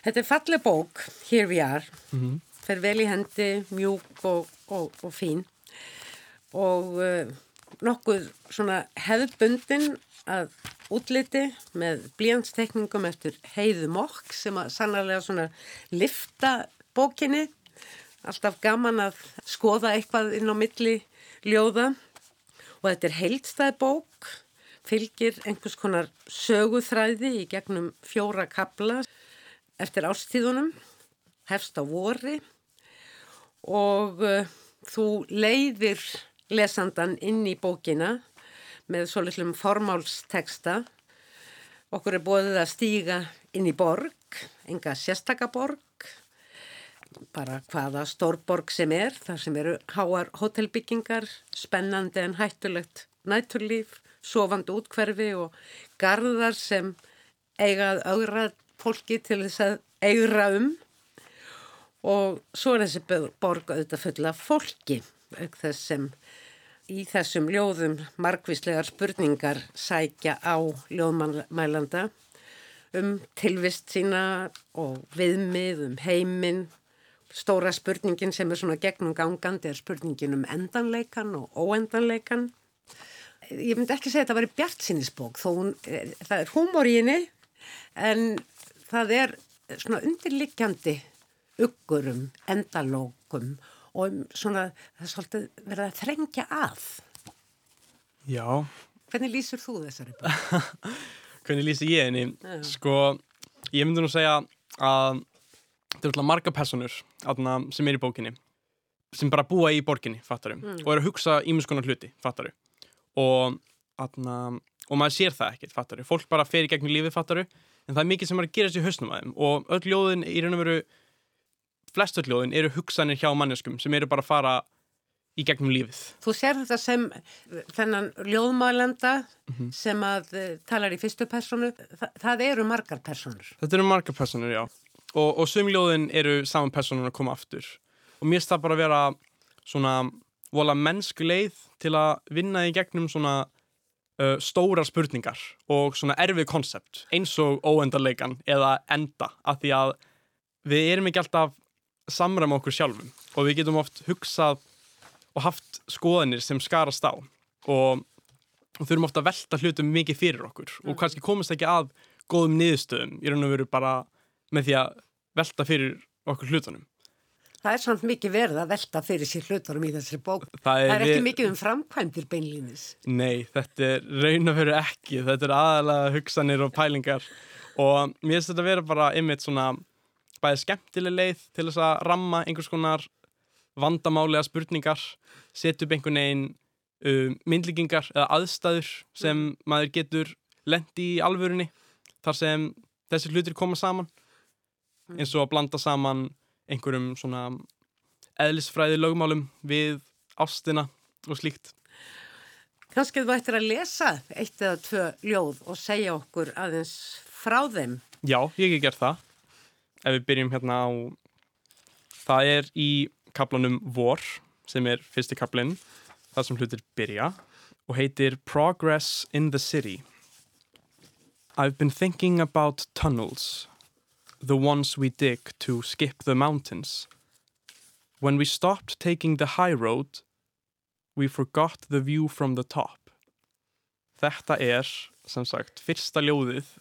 Þetta er fallið bók, Here We Are. Mm -hmm. fer vel í hendi mjúk og, og, og fín. Og uh, nokkuð svona hefðbundin að útliti með blíjanstekningum eftir heiðu mokk sem að sannarlega svona lifta bókinni. Alltaf gaman að skoða eitthvað inn á milli ljóða. Og þetta er heildstæð bók fylgir einhvers konar söguþræði í gegnum fjóra kabla eftir ástíðunum hefst á vori. Og uh, þú leiðir lesandan inn í bókina með svolítlum formálsteksta. Okkur er bóðið að stíga inn í borg, enga sérstakaborg, bara hvaða stórborg sem er, þar sem eru háar hótelbyggingar, spennandi en hættulegt nætturlíf, sofandi útkverfi og gardar sem eigað augra fólki til þess að eigra um og svo er þessi borg auðvitað fulla fólki auk þess sem í þessum ljóðum margvíslegar spurningar sækja á ljóðmælanda um tilvist sína og viðmið um heiminn. Stóra spurningin sem er svona gegnum gangandi er spurningin um endanleikan og óendanleikan. Ég myndi ekki segja að þetta var í bjart sínisbók þó hún, það er húmor í henni en það er svona undirlikjandi uggurum, endalókum og um svona það er svolítið verið að þrengja að. Já. Hvernig lýsur þú þessari búin? [laughs] Hvernig lýsir ég henni? Já. Sko, ég myndi nú segja að þetta er alltaf marga personur aðna, sem er í bókinni sem bara búa í borginni, fattarum mm. og eru að hugsa ímjömskonar hluti, fattaru og, aðna, og maður sér það ekkert, fattaru fólk bara fer í gegnum lífið, fattaru en það er mikið sem er að gera sér höstnum að þeim og öll ljóðin í raun og veru flesturljóðin eru hugsanir hjá manneskum sem eru bara að fara í gegnum lífið. Þú sér þetta sem þennan ljóðmálenda mm -hmm. sem að uh, talar í fyrstu personu, Þa, það eru margar personur. Þetta eru margar personur, já. Og, og sumljóðin eru saman personur að koma aftur. Og mér stað bara að vera svona vola mennsku leið til að vinna í gegnum svona uh, stóra spurningar og svona erfið konsept eins og óendarleikan eða enda af því að við erum ekki alltaf samræma okkur sjálfum og við getum oft hugsað og haft skoðanir sem skarast á og, þurfum ofta að velta hlutum mikið fyrir okkur og mm. kannski komast ekki að góðum niðurstöðum í raun og veru bara með því að velta fyrir okkur hlutunum. Það er samt mikið verið að velta fyrir sér hlutunum í þessari bók. Það er, það er ekki mikið um framkvæmdir beinlýnis. Nei, þetta er raun og veru ekki. Þetta er aðalega hugsanir og pælingar og mér finnst þetta að vera bara ymmit svona bæðið skemmtileg leið til þess að ramma einhvers konar vandamálega spurningar setja upp einhvern veginn um, myndlíkingar eða aðstæður sem mm. maður getur lendi í alvörunni þar sem þessi hlutir koma saman mm. eins og að blanda saman einhverjum svona eðlisfræði lögmálum við ástina og slíkt. Kannski þú ættir að lesa eitt eða tvö ljóð og segja okkur aðeins frá þeim. Já, ég hef gert það. Ef við byrjum hérna á, það er í kaplanum Vor, sem er fyrsti kaplinn, það sem hlutir byrja, og heitir Progress in the City. I've been thinking about tunnels, the ones we dig to skip the mountains. When we stopped taking the high road, we forgot the view from the top. Þetta er, sem sagt, fyrsta ljóðið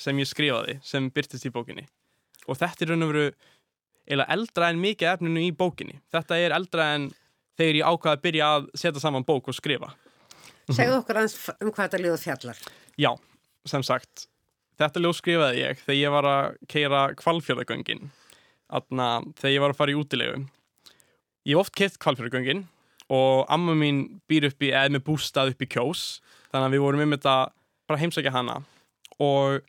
sem ég skrifaði, sem byrtist í bókinni. Og þetta er raun og veru eiginlega eldra en mikið efninu í bókinni. Þetta er eldra en þegar ég ákvaði að byrja að setja saman bók og skrifa. Segðu okkur aðeins um hvað þetta ljóð fjallar. Já, sem sagt, þetta ljóð skrifaði ég þegar ég var að keira kvalfjörðagöngin. Þegar ég var að fara í útilegu. Ég hef oft keitt kvalfjörðagöngin og amma mín býr upp í, eða með bústað upp í kjós. Þannig að við vorum um þetta bara heimsækja hana. Og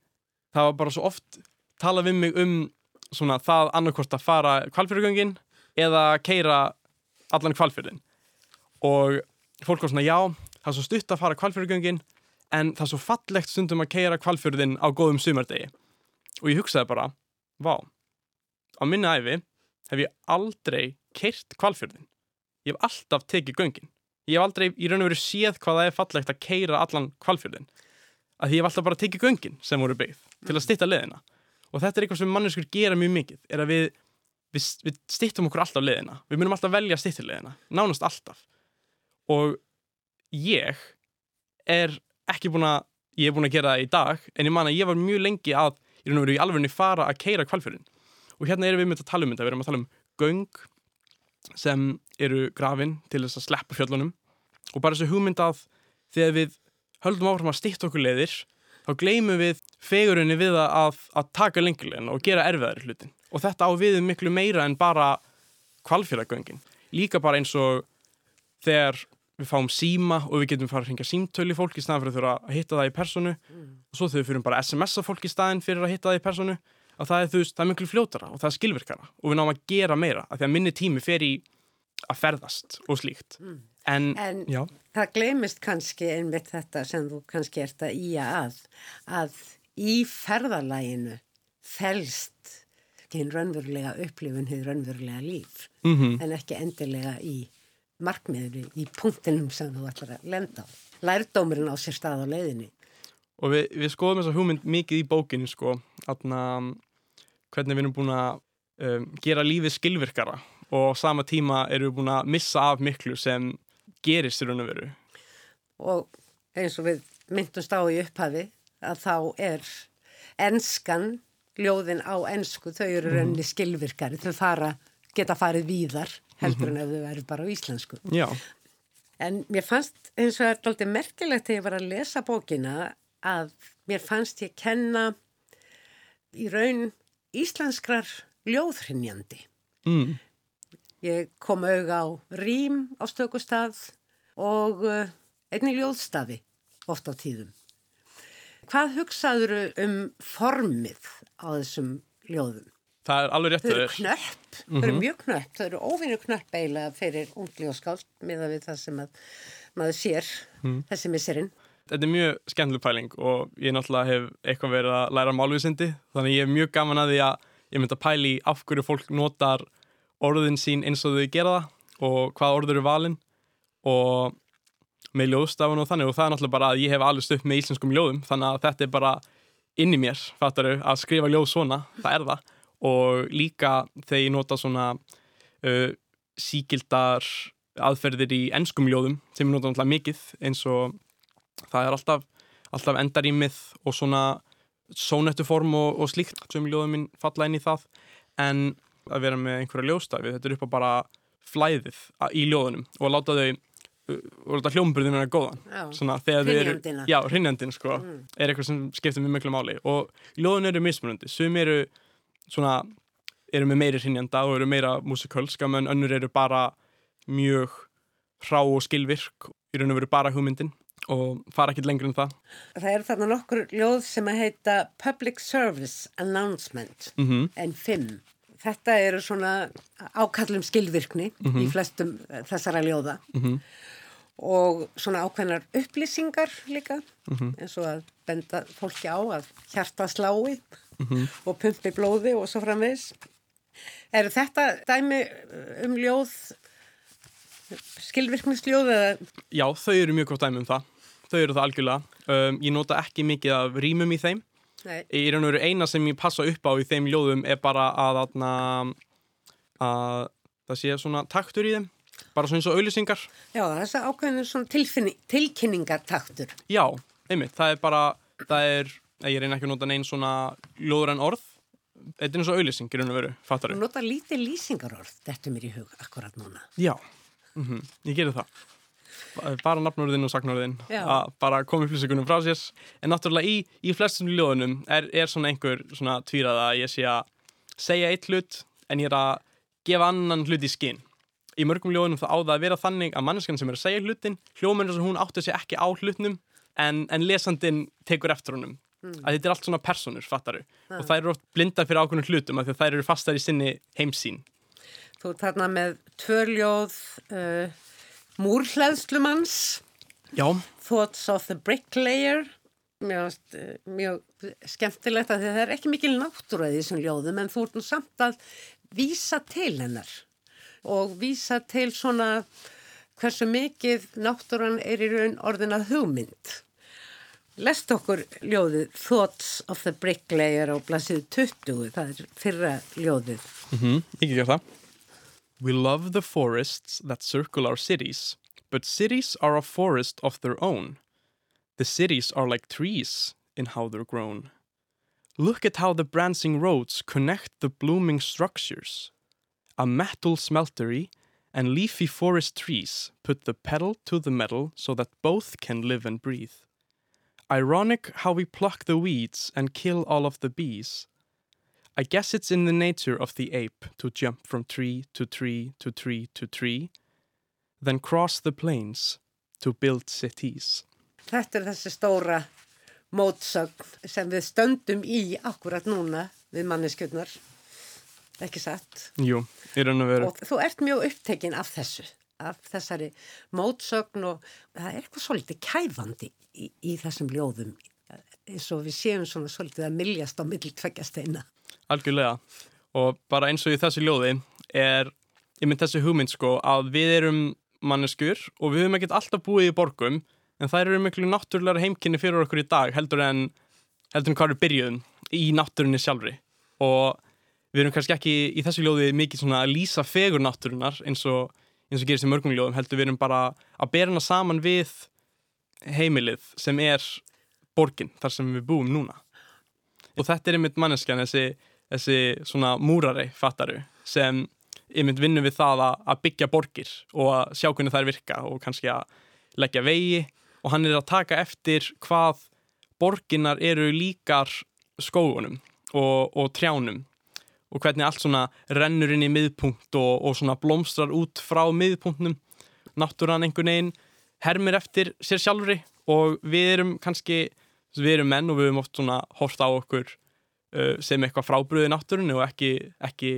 það var bara svo oft talað við mig um svona það annarkort að fara kvalfjörðagöngin eða keira allan kvalfjörðin. Og fólk var svona, já, það er svo stutt að fara kvalfjörðagöngin en það er svo fallegt stundum að keira kvalfjörðin á góðum sumardegi. Og ég hugsaði bara, vá, á minni æfi hef ég aldrei keirt kvalfjörðin. Ég hef alltaf tekið göngin. Ég hef aldrei í raun og veru séð hvað það er fallegt að keira allan kvalfjörðin. Að ég hef alltaf bara tekið göngin sem voru byggð til að stitta leðina. Og þetta er eitthvað sem manneskur gera mjög mikið, er að við, við, við stittum okkur alltaf leðina. Við munum alltaf velja stittileðina, nánast alltaf. Og ég er ekki búin að, ég er búin að gera það í dag, en ég man að ég var mjög lengi að, í raun og veru í alvegni fara að keira kvalfjörðin. Og hérna erum við með um þetta, við erum að tala um göng sem eru grafin til þess að sleppa fjöllunum og bara þessu hugmynd að þegar við höldum áfram að stýtt okkur leiðir þá gleymum við fegurinni við að, að taka lengilegin og gera erfiðari hlutin og þetta á við miklu meira en bara kvalfjörðagöngin líka bara eins og þegar við fáum síma og við getum fara að ringa símtölu í fólk í staðan fyrir að þurfa að hitta það í personu mm. og svo við fyrir bara SMS-a fólk í staðin fyrir að hitta það í personu að það er, veist, það er miklu fljótara og það er skilvirkara og við náum að gera meira af því að minni tími fer í að ferðast og slíkt mm. En, en það glemist kannski einmitt þetta sem þú kannski ert að íja að að í ferðalæginu felst hinn raunverulega upplifun hinn raunverulega líf mm -hmm. en ekki endilega í markmiðinu, í punktinum sem þú ætlar að lenda á. Lærdómurinn á sér stað á leiðinni. Og við, við skoðum þessa hugmynd mikið í bókinu sko, atna hvernig við erum búin að um, gera lífið skilvirkara. Og á sama tíma erum við búin að missa af miklu sem gerist í raun og veru. Og eins og við myndumst á í upphafi að þá er enskan, ljóðin á ensku, þau eru mhm. rauninni skilvirkari, þau fara, geta farið víðar heldur -hmm. en ef þau eru bara á íslensku. Já. En mér fannst eins og það er alltaf merkilegt þegar ég var að lesa bókina að mér fannst ég kenna í raun íslenskrar ljóðhrinjandi. Mm. Ég kom auðga á rým á stökustaf og uh, einni ljóðstafi oft á tíðum. Hvað hugsaður um formið á þessum ljóðum? Það er alveg rétt þau. Eru knöpp, mm -hmm. þau eru mhm. mjög knöpp, þau eru óvinni knöpp eiginlega fyrir ungljóðskáld miða við það sem maður sér mm. þessi misserinn þetta er mjög skemmtileg pæling og ég náttúrulega hef eitthvað verið að læra málvísindi þannig ég hef mjög gaman að því að ég myndi að pæli af hverju fólk notar orðin sín eins og þau gera það og hvað orður eru valin. Og með ljóðstafun og þannig og það er náttúrulega bara að ég hef alveg stöpp með íslenskum ljóðum þannig að þetta er bara inn í mér fattaru að skrifa ljóð svona, það er það. Og líka þegar ég nota svona uh, síkildar aðferðir í ennskum ljóðum sem ég nota náttúrulega mikið eins og það er alltaf, alltaf endarímið og svona sónettuform og, og slíkt sem ljóðum minn falla inn í það. En að vera með einhverja ljóstafi þetta er upp á bara flæðið í ljóðunum og að láta þau og láta hljómburðinu vera góðan svona eru já, hrinnjandin sko, mm. er eitthvað sem skiptir mjög miklu máli og ljóðun eru mismunandi sum eru svona eru með meiri hrinnjanda og eru meira músikalska menn önnur eru bara mjög hrá og skilvirk í raun og veru bara hugmyndin og fara ekkert lengur en það. Það eru þarna nokkur ljóð sem að heita Public Service Announcement mm -hmm. en fimm. Þetta eru svona ákallum skilvirkni í flestum eh, þessara ljóða og svona ákveðnar upplýsingar líka eins og að benda fólki á að hjarta slái og pumpi blóði og svo framvegs. Eru þetta dæmi eh, um ljóð, skilvirknisljóð eða Já, þau eru mjög gott dæmi um það. Þau eru það algjörlega. Um, ég nota ekki mikið af rýmum í þeim. Nei. Í raun og veru eina sem ég passa upp á í þeim ljóðum er bara að, að, að það sé svona taktur í þeim. Bara svona eins og auðlýsingar. Já, þess að ákveðinu svona tilkynningartaktur. Já, einmitt. Það er bara, það er, ég reyna ekki að nota neinn svona ljóður en orð. Þetta er eins og auðlýsing í raun og veru, fattar Þú nota lítið lýsingarorð, þetta er mér í hug akkurat núna. Já, mm ég gerir það. Ba- Bara nafnurðin og sagnorðin Já. að bara koma upplýsingunum frá sér. En náttúrulega í, í flestum ljóðunum er, er svona einhver svona tvírað að ég sé að segja eitt hlut en ég er að gefa annan hlut í skinn. Í mörgum ljóðunum það á það að vera þannig að manneskan sem er að segja hlutin hljóminn sem hún átti sig ekki á hlutnum en, en lesandin tekur eftir honum. Að þetta er allt svona personur, fattaru. Og þær eru oft blindar fyrir ákveðnum hlutum af því að þær eru fastar í sinni heimsýn. Þú ert þarna með tvörljóð uh, múrhleðslumanns, Já, Thoughts of the Bricklayer, mjög, uh, mjög skemmtilegt að það er ekki mikil náttúra í þessum ljóðum en þú ert nú samt að vísa til hennar og vísa til svona hversu mikið náttúran er í raun orðin að hugmynd. Lest okkur ljóðið Thoughts of the Bricklayer á blasið 20, það er fyrra ljóðið. Mhm, ég ger það. We love the forests that circle our cities, but cities are a forest of their own. The cities are like trees in how they're grown. Look at how the branching roads connect the blooming structures. A metal smeltery and leafy forest trees put the pedal to the metal so that both can live and breathe. Ironic how we pluck the weeds and kill all of the bees. I guess it's in the nature of the ape to jump from tree to tree to tree to tree, then cross the plains to build cities. Þetta er þessi stóra mótsögn sem við stöndum í akkurat núna við manneskjöldnar, ekki satt. Jú, í raun og veru. Og þú ert mjög upptekinn af þessu, af þessari mótsögn og það er eitthvað svolítið kæfandi í, í þessum ljóðum eins og við séum svona svolítið að miljast á middl tveggjasteina. Algjörlega. Og bara eins og í þessu ljóði er, ég mynd þessi hugmynd sko, að við erum manneskur og við höfum ekkert alltaf búið í borgum en þær eru miklu náttúrulega heimkynni fyrir okkur í dag heldur en, heldur en hvað við byrjuðum í náttúrunni sjálfri. Og við erum kannski ekki í þessu ljóði mikið svona að lýsa fegur náttúrunar eins og, eins og gerist í mörgum ljóðum heldur við erum bara að bera hana saman við heimilið sem er borgin þar sem við búum núna. Og þetta er einmitt manneskjan þessi, þessi svona múrari fattaru sem einmitt vinnur við það að, að byggja borgir og að sjá hvernig þær virka og kannski að leggja vegi. Og hann er að taka eftir hvað borginar eru líkar skógunum og, og trjánum. Og hvernig allt svona rennur inn í miðpunkt og, og svona blómstrar út frá miðpunktnum náttúran einhvern veginn hermir eftir sér sjálfri og við erum kannski við erum menn og við höfum oft svona hort á okkur uh, sem eitthvað frábriði náttúrunni og ekki, ekki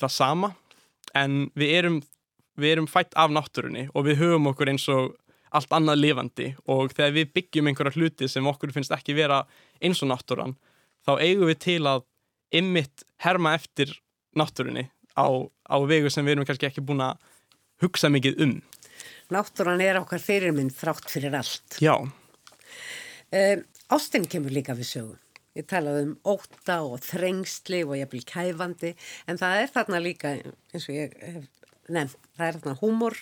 það sama en við erum, við erum fætt af náttúrunni og við höfum okkur eins og allt annað lifandi og þegar við byggjum einhverja hluti sem okkur finnst ekki vera eins og náttúran þá eigum við til að ymmit herma eftir náttúrunni á, á vegu sem við erum kannski ekki búin að hugsa mikið um. Náttúran er okkar fyrirmynd þrátt fyrir allt. Já, Um, Ástin kemur líka við sögum. Ég talaði um óta og þrengsli og blir kæfandi en það er þarna líka eins og ég hef nefnt, það er þarna húmor.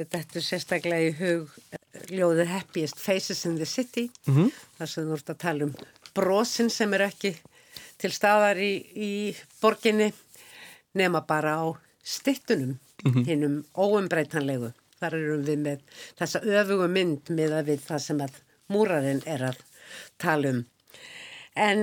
Þetta er sérstaklega í hug eh, ljóðið Happiest Faces in the City Mhm. þar sem þú ert að tala um brosin sem er ekki til staðar í, í borginni nema bara á stittunum, hinnum óumbreytanlegu. Þar erum við með þessa öfugu mynd með að við það sem að múrarinn er að tala um. En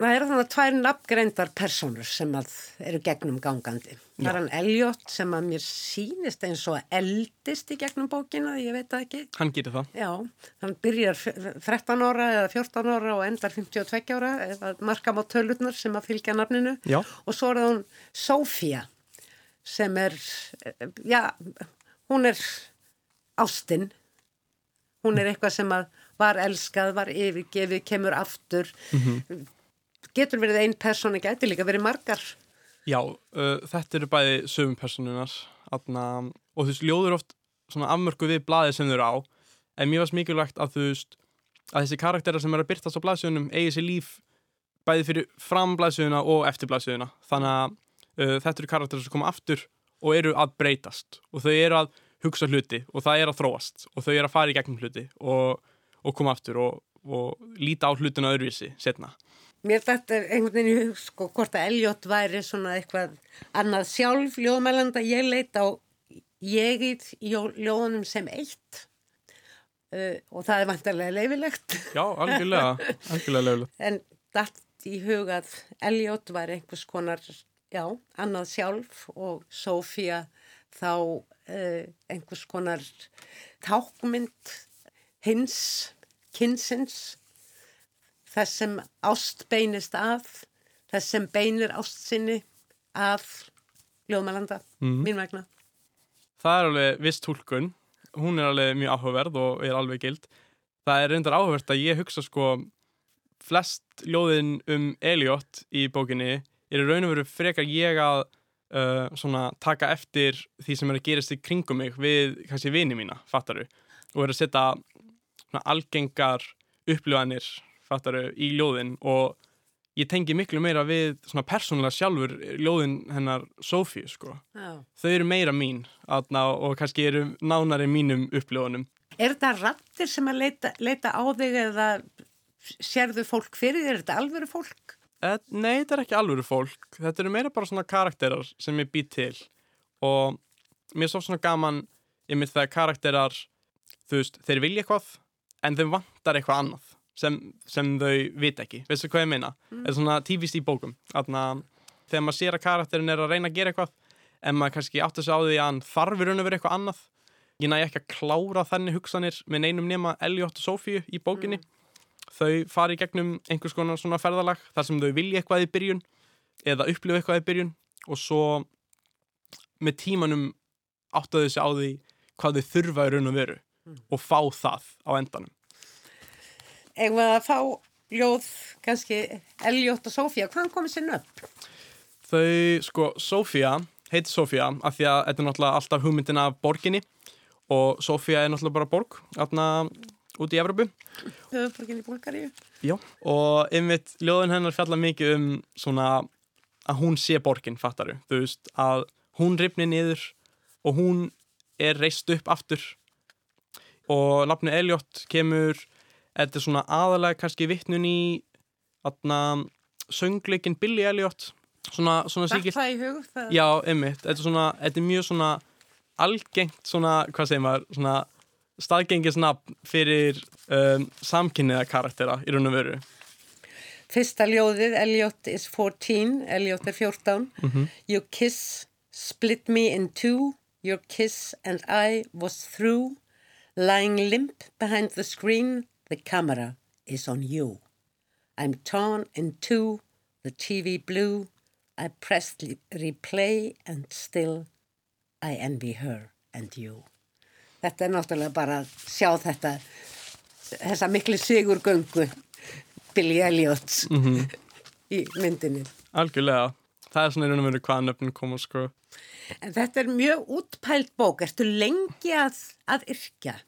það eru þannig tvær nafngreindar personur sem að eru gegnum gangandi. Það er hann Elliot sem að mér sýnist eins og eldist í gegnum bókina, ég veit það ekki. Hann gerir það. Já, hann byrjar 13 ára eða 14 ára og endar 52 ára markam á tölutnar sem að fylgja nafninu. Já. Og svo er það hún Sofía sem er, já, hún er ástinn. Hún er eitthvað sem að var elskað, var yfirgefið, kemur aftur. Getur verið einn persóni, getur líka verið margar. Já, uh, þetta eru bæði sögum personunar og þú veist, ljóður oft svona afmörku við blaðið sem þau eru á en mér varst mikilvægt að þú veist að þessi karakterar sem eru að byrtast á blaðsögunum eigi sér líf bæði fyrir fram blaðsöguna og eftir blaðsöguna þannig að uh, þetta eru karakterar sem koma aftur og eru að breytast og þau eru að hugsa hluti og það er að þróast og þau eru að fara í gegnum hluti og, og koma aftur og, og líta á hlutuna öðruvísi setna Mér þetta er einhvern veginn í hug, sko, hvort að Elliot væri svona eitthvað annað sjálf ljóðmælanda. Ég leit á jegið ljóðunum sem eitt uh, og það er vantarlega leifilegt. Já, algjörlega, [laughs] algjörlega leifilegt. En dætt í hug að Elliot væri einhvers konar, já, annað sjálf og Sofía þá uh, einhvers konar tákmynd hins, kynsins þess sem ást beinist að, þess sem beinir ást sinni að ljóðmælanda, mm. mín vegna. Það er alveg viss tólkun, hún er alveg mjög áhugaverð og er alveg gild. Það er reyndar áhugavert að ég hugsa sko flest ljóðin um Eliott í bókinni er í raun og veru frekar ég að uh, svona taka eftir því sem er að gerast í kringum mig við kannski vini mína, fattaru, og er að setja algengar upplifanir fattaru, í ljóðin og ég tengi miklu meira við svona persónulega sjálfur ljóðin hennar Sofíu sko. Já. Þau eru meira mín atna, og kannski eru nánari mínum uppljóðunum. Er þetta rattir sem að leita, leita á þig eða sérðu fólk fyrir þér? Er þetta alvöru fólk? Eh, nei, þetta er ekki alvöru fólk. Þetta eru meira bara svona karakterar sem ég bý til og mér er svo svona gaman yfir þegar karakterar, þú veist, þeir vilja eitthvað en þeim vantar eitthvað annað sem, sem þau vit ekki, veistu hvað ég meina mm. eða svona tífist í bókum Atna, þegar maður sér að karakterin er að reyna að gera eitthvað en maður kannski átt að segja á því að hann þarfur raun að vera eitthvað annað ég næ ekki að klára þannig hugsanir með neinum nema Elliot og Sofíu í bókinni mm. þau fari í gegnum einhvers konar svona ferðalag þar sem þau vilja eitthvað í byrjun eða upplifa eitthvað í byrjun og svo með tímanum átt að þau segja á því hvað þau þurfa í raun og veru. Og fá það á endanum. Eða að fá ljóð kannski Elliot og Sofía, hvaðan komið sér nöpp? Þau, sko, Sofía heiti Sofía af því að þetta er náttúrulega alltaf hugmyndin af borginni og Sofía er náttúrulega bara borg aðna út í Evropu Höfuborgin í Búlgaríu. Já, og einmitt ljóðin hennar fjalla mikið um svona að hún sé borgin, fattaru þú veist, að hún ripni niður og hún er reist upp aftur og nafni Elliot kemur Þetta er svona aðalega kannski vittnun í atna, söngleikin Billy Elliot. Svona, svona síkilt Það í hug? Það... Já, einmitt, þetta er, svona, þetta er mjög svona algengt svona, hvað segir maður svona staðgengisnafn fyrir um, samkynniða karaktera í raun og veru. Fyrsta ljóðið, Elliot is 14 Elliot er 14 mm -hmm. Your kiss split me in two Your kiss and I was through Lying limp behind the screen The camera is on you. I'm torn in two, the TV blue. I pressed replay and still I envy her and you. Þetta er náttúrulega bara að sjá þetta, þessa miklu sigurgöngu Billy Elliot mm -hmm. [laughs] í myndinni. Algjörlega, það er svona einhvern veginn hvaða nöfnum koma sko. En þetta er mjög útpælt bók, ertu lengi að, að yrkja?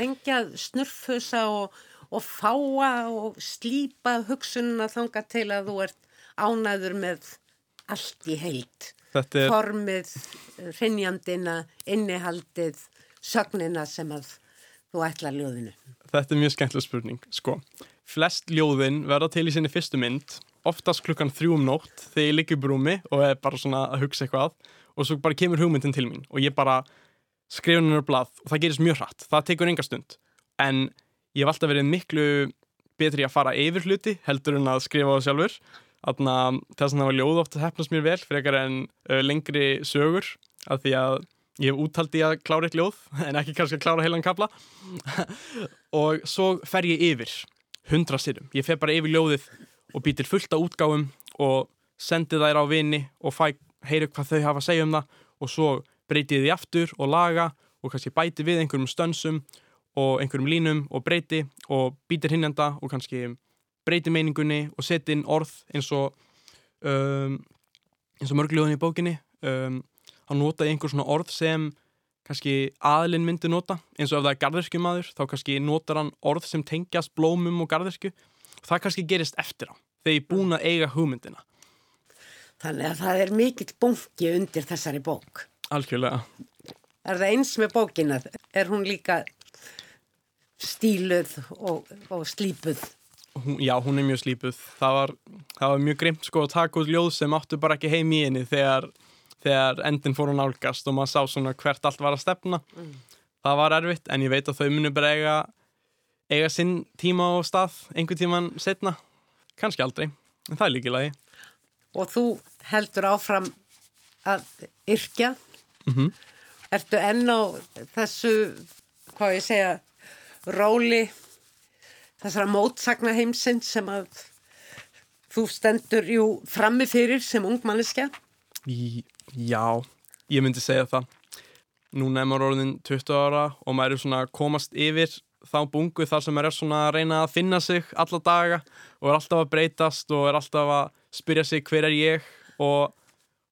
lengi að snurfusa og, og fáa og slípa hugsununa þanga til að þú ert ánæður með allt í heilt. Er... Formið, hrinnjandina, innihaldið, sögnina sem að þú ætla ljóðinu. Þetta er mjög skemmtileg spurning, sko. Flest ljóðin verða til í sinni fyrstu mynd, oftast klukkan þrjú um nótt þegar ég liggur brúmi og er bara svona að hugsa eitthvað og svo bara kemur hugmyndin til mín og ég bara skrifunum er blað og það gerist mjög hratt, það tekur enga stund. En ég hef alltaf verið miklu betri að fara yfir hluti heldur en að skrifa það sjálfur. Þess að það var ljóð oft að hefnast mér vel frekar en uh, lengri sögur af því að ég hef úttaldi að klára eitt ljóð [laughs] en ekki kannski að klára heilan kabla [laughs] og svo fer ég yfir hundra sirum, ég fer bara yfir ljóðið og býtir fullt á útgáfum og sendi þær á vini og fæ heyru hvað þau hafa að segja um það og svo breyti því aftur og laga og kannski bæti við einhverjum stönsum og einhverjum línum og breyti og býtir hinnenda og kannski breyti meiningunni og seti inn orð eins og um, eins og mörgljóðin í bókinni. Um, hann nota einhver svona orð sem kannski aðlinn myndi nota. Eins og ef það er garðirskjumadur þá kannski notar hann orð sem tengjast blómum og garðirsku og það kannski gerist eftir á þegar ég er búin að eiga hugmyndina Þannig að það er mikill bunki undir þessari bók. Algjörlega. Er það eins með bókina? Er hún líka stíluð og, og slípuð? Hún, já, hún er mjög slípuð. Það var, það var mjög grimt sko að taka út ljóð sem áttu bara ekki heim í henni þegar, þegar endin fór hún álgast og maður sá svona hvert allt var að stefna. Mm. Það var erfitt en ég veit að þau munu bara eiga, eiga sinn tíma og stað einhver tíman setna. Kanski aldrei, en það er líkilagi og þú heldur áfram að yrkja mm -hmm. ertu enn á þessu hvað ég segja róli þessara mótsagna heimsinn sem að þú stendur jú frammi fyrir sem ungmanniska Já, ég myndi segja það núna er maður orðin 20 ára og maður er svona komast yfir þá bungu þar sem er svona að reyna að finna sig alla daga og er alltaf að breytast og er alltaf að spyrja sig hver er ég? Og,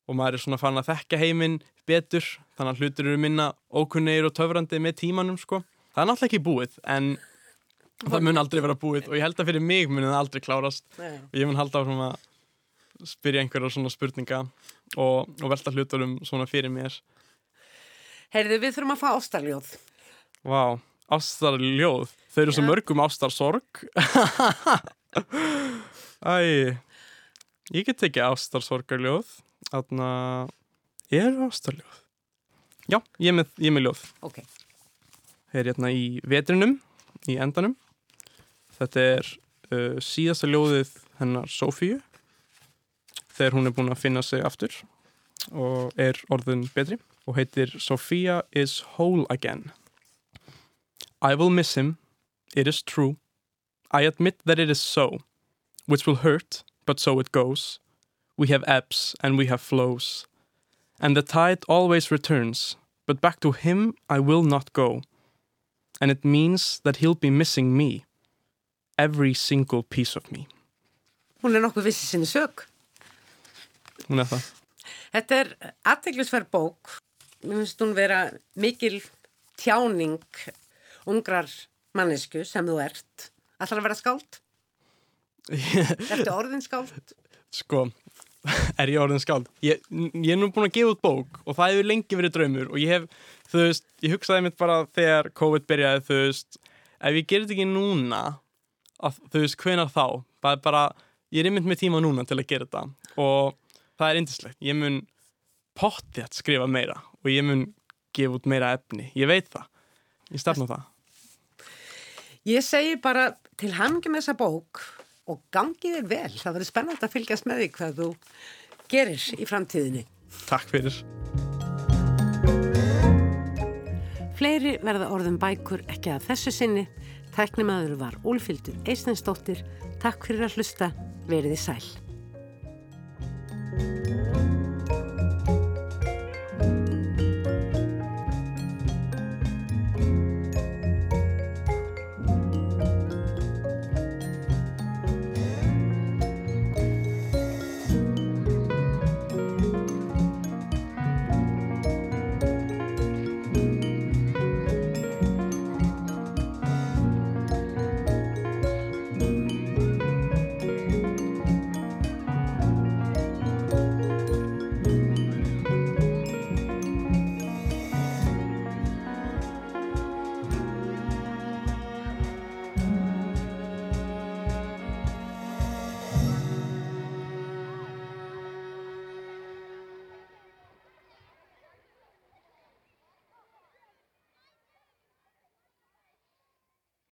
og maður er svona fann að þekka heiminn betur þannig að hlutur eru minna ókunnir og töfrandi með tímanum sko. Það er náttúrulega ekki búið en það mun aldrei vera búið og ég held að fyrir mig mun það aldrei klárast. Nei. og ég mun halda á svona spyrja einhverja svona spurninga og, og velta hluturum svona fyrir mér. Heyrðu, við þurfum að fá ástarljóð Vá, ástarljóð Þau eru svo mörgum ástarsorg. [laughs] Æ Ég get ekki ástarsorgarljóð. Þannig að ég er ástarljóð? Já, ég er með, ég er með ljóð. Okay. Það er hérna í vetrinum í endanum. Þetta er uh, síðasta ljóðið hennar Sofíu þegar hún er búin að finna sig aftur og er orðin betri og heitir Sophia is whole again I will miss him It is true I admit that it is so which will hurt but so it goes. We have ebbs and we have flows. And the tide always returns, but back to him I will not go. And it means that he'll be missing me, every single piece of me. Hún er nokkuð vissi sinni sög. Hún er það. Þetta er aðteglisverð bók. Mér finnst hún vera mikil tjáning ungrar mannesku sem þú ert. Ætlar að vera skált? [laughs] Ertu orðinskáld? Sko, [laughs] er ég orðinskáld? Ég, ég er nú búin að gefa út bók og það hefur lengi verið draumur og ég hef, þú veist, ég hugsaði mitt bara þegar COVID byrjaði, þú veist, ef ég þetta ekki núna, að, þú veist, hvenar þá? Það er bara, ég er yfir með tíma núna til að gera þetta og það er indislegt. Ég mun pottið að skrifa meira og ég mun gefa út meira efni. Ég veit það. Ég stefna það. Ég segi bara til hangi með þessa bók og gangi þig vel. Það verður spennand að fylgjast með því hvað þú gerir í framtíðinni. Takk fyrir. Fleiri verða orðum bækur ekki að þessu sinni. Tæknimaður var Úlfildur Eistensdóttir. Takk fyrir að hlusta. Verðið sæl.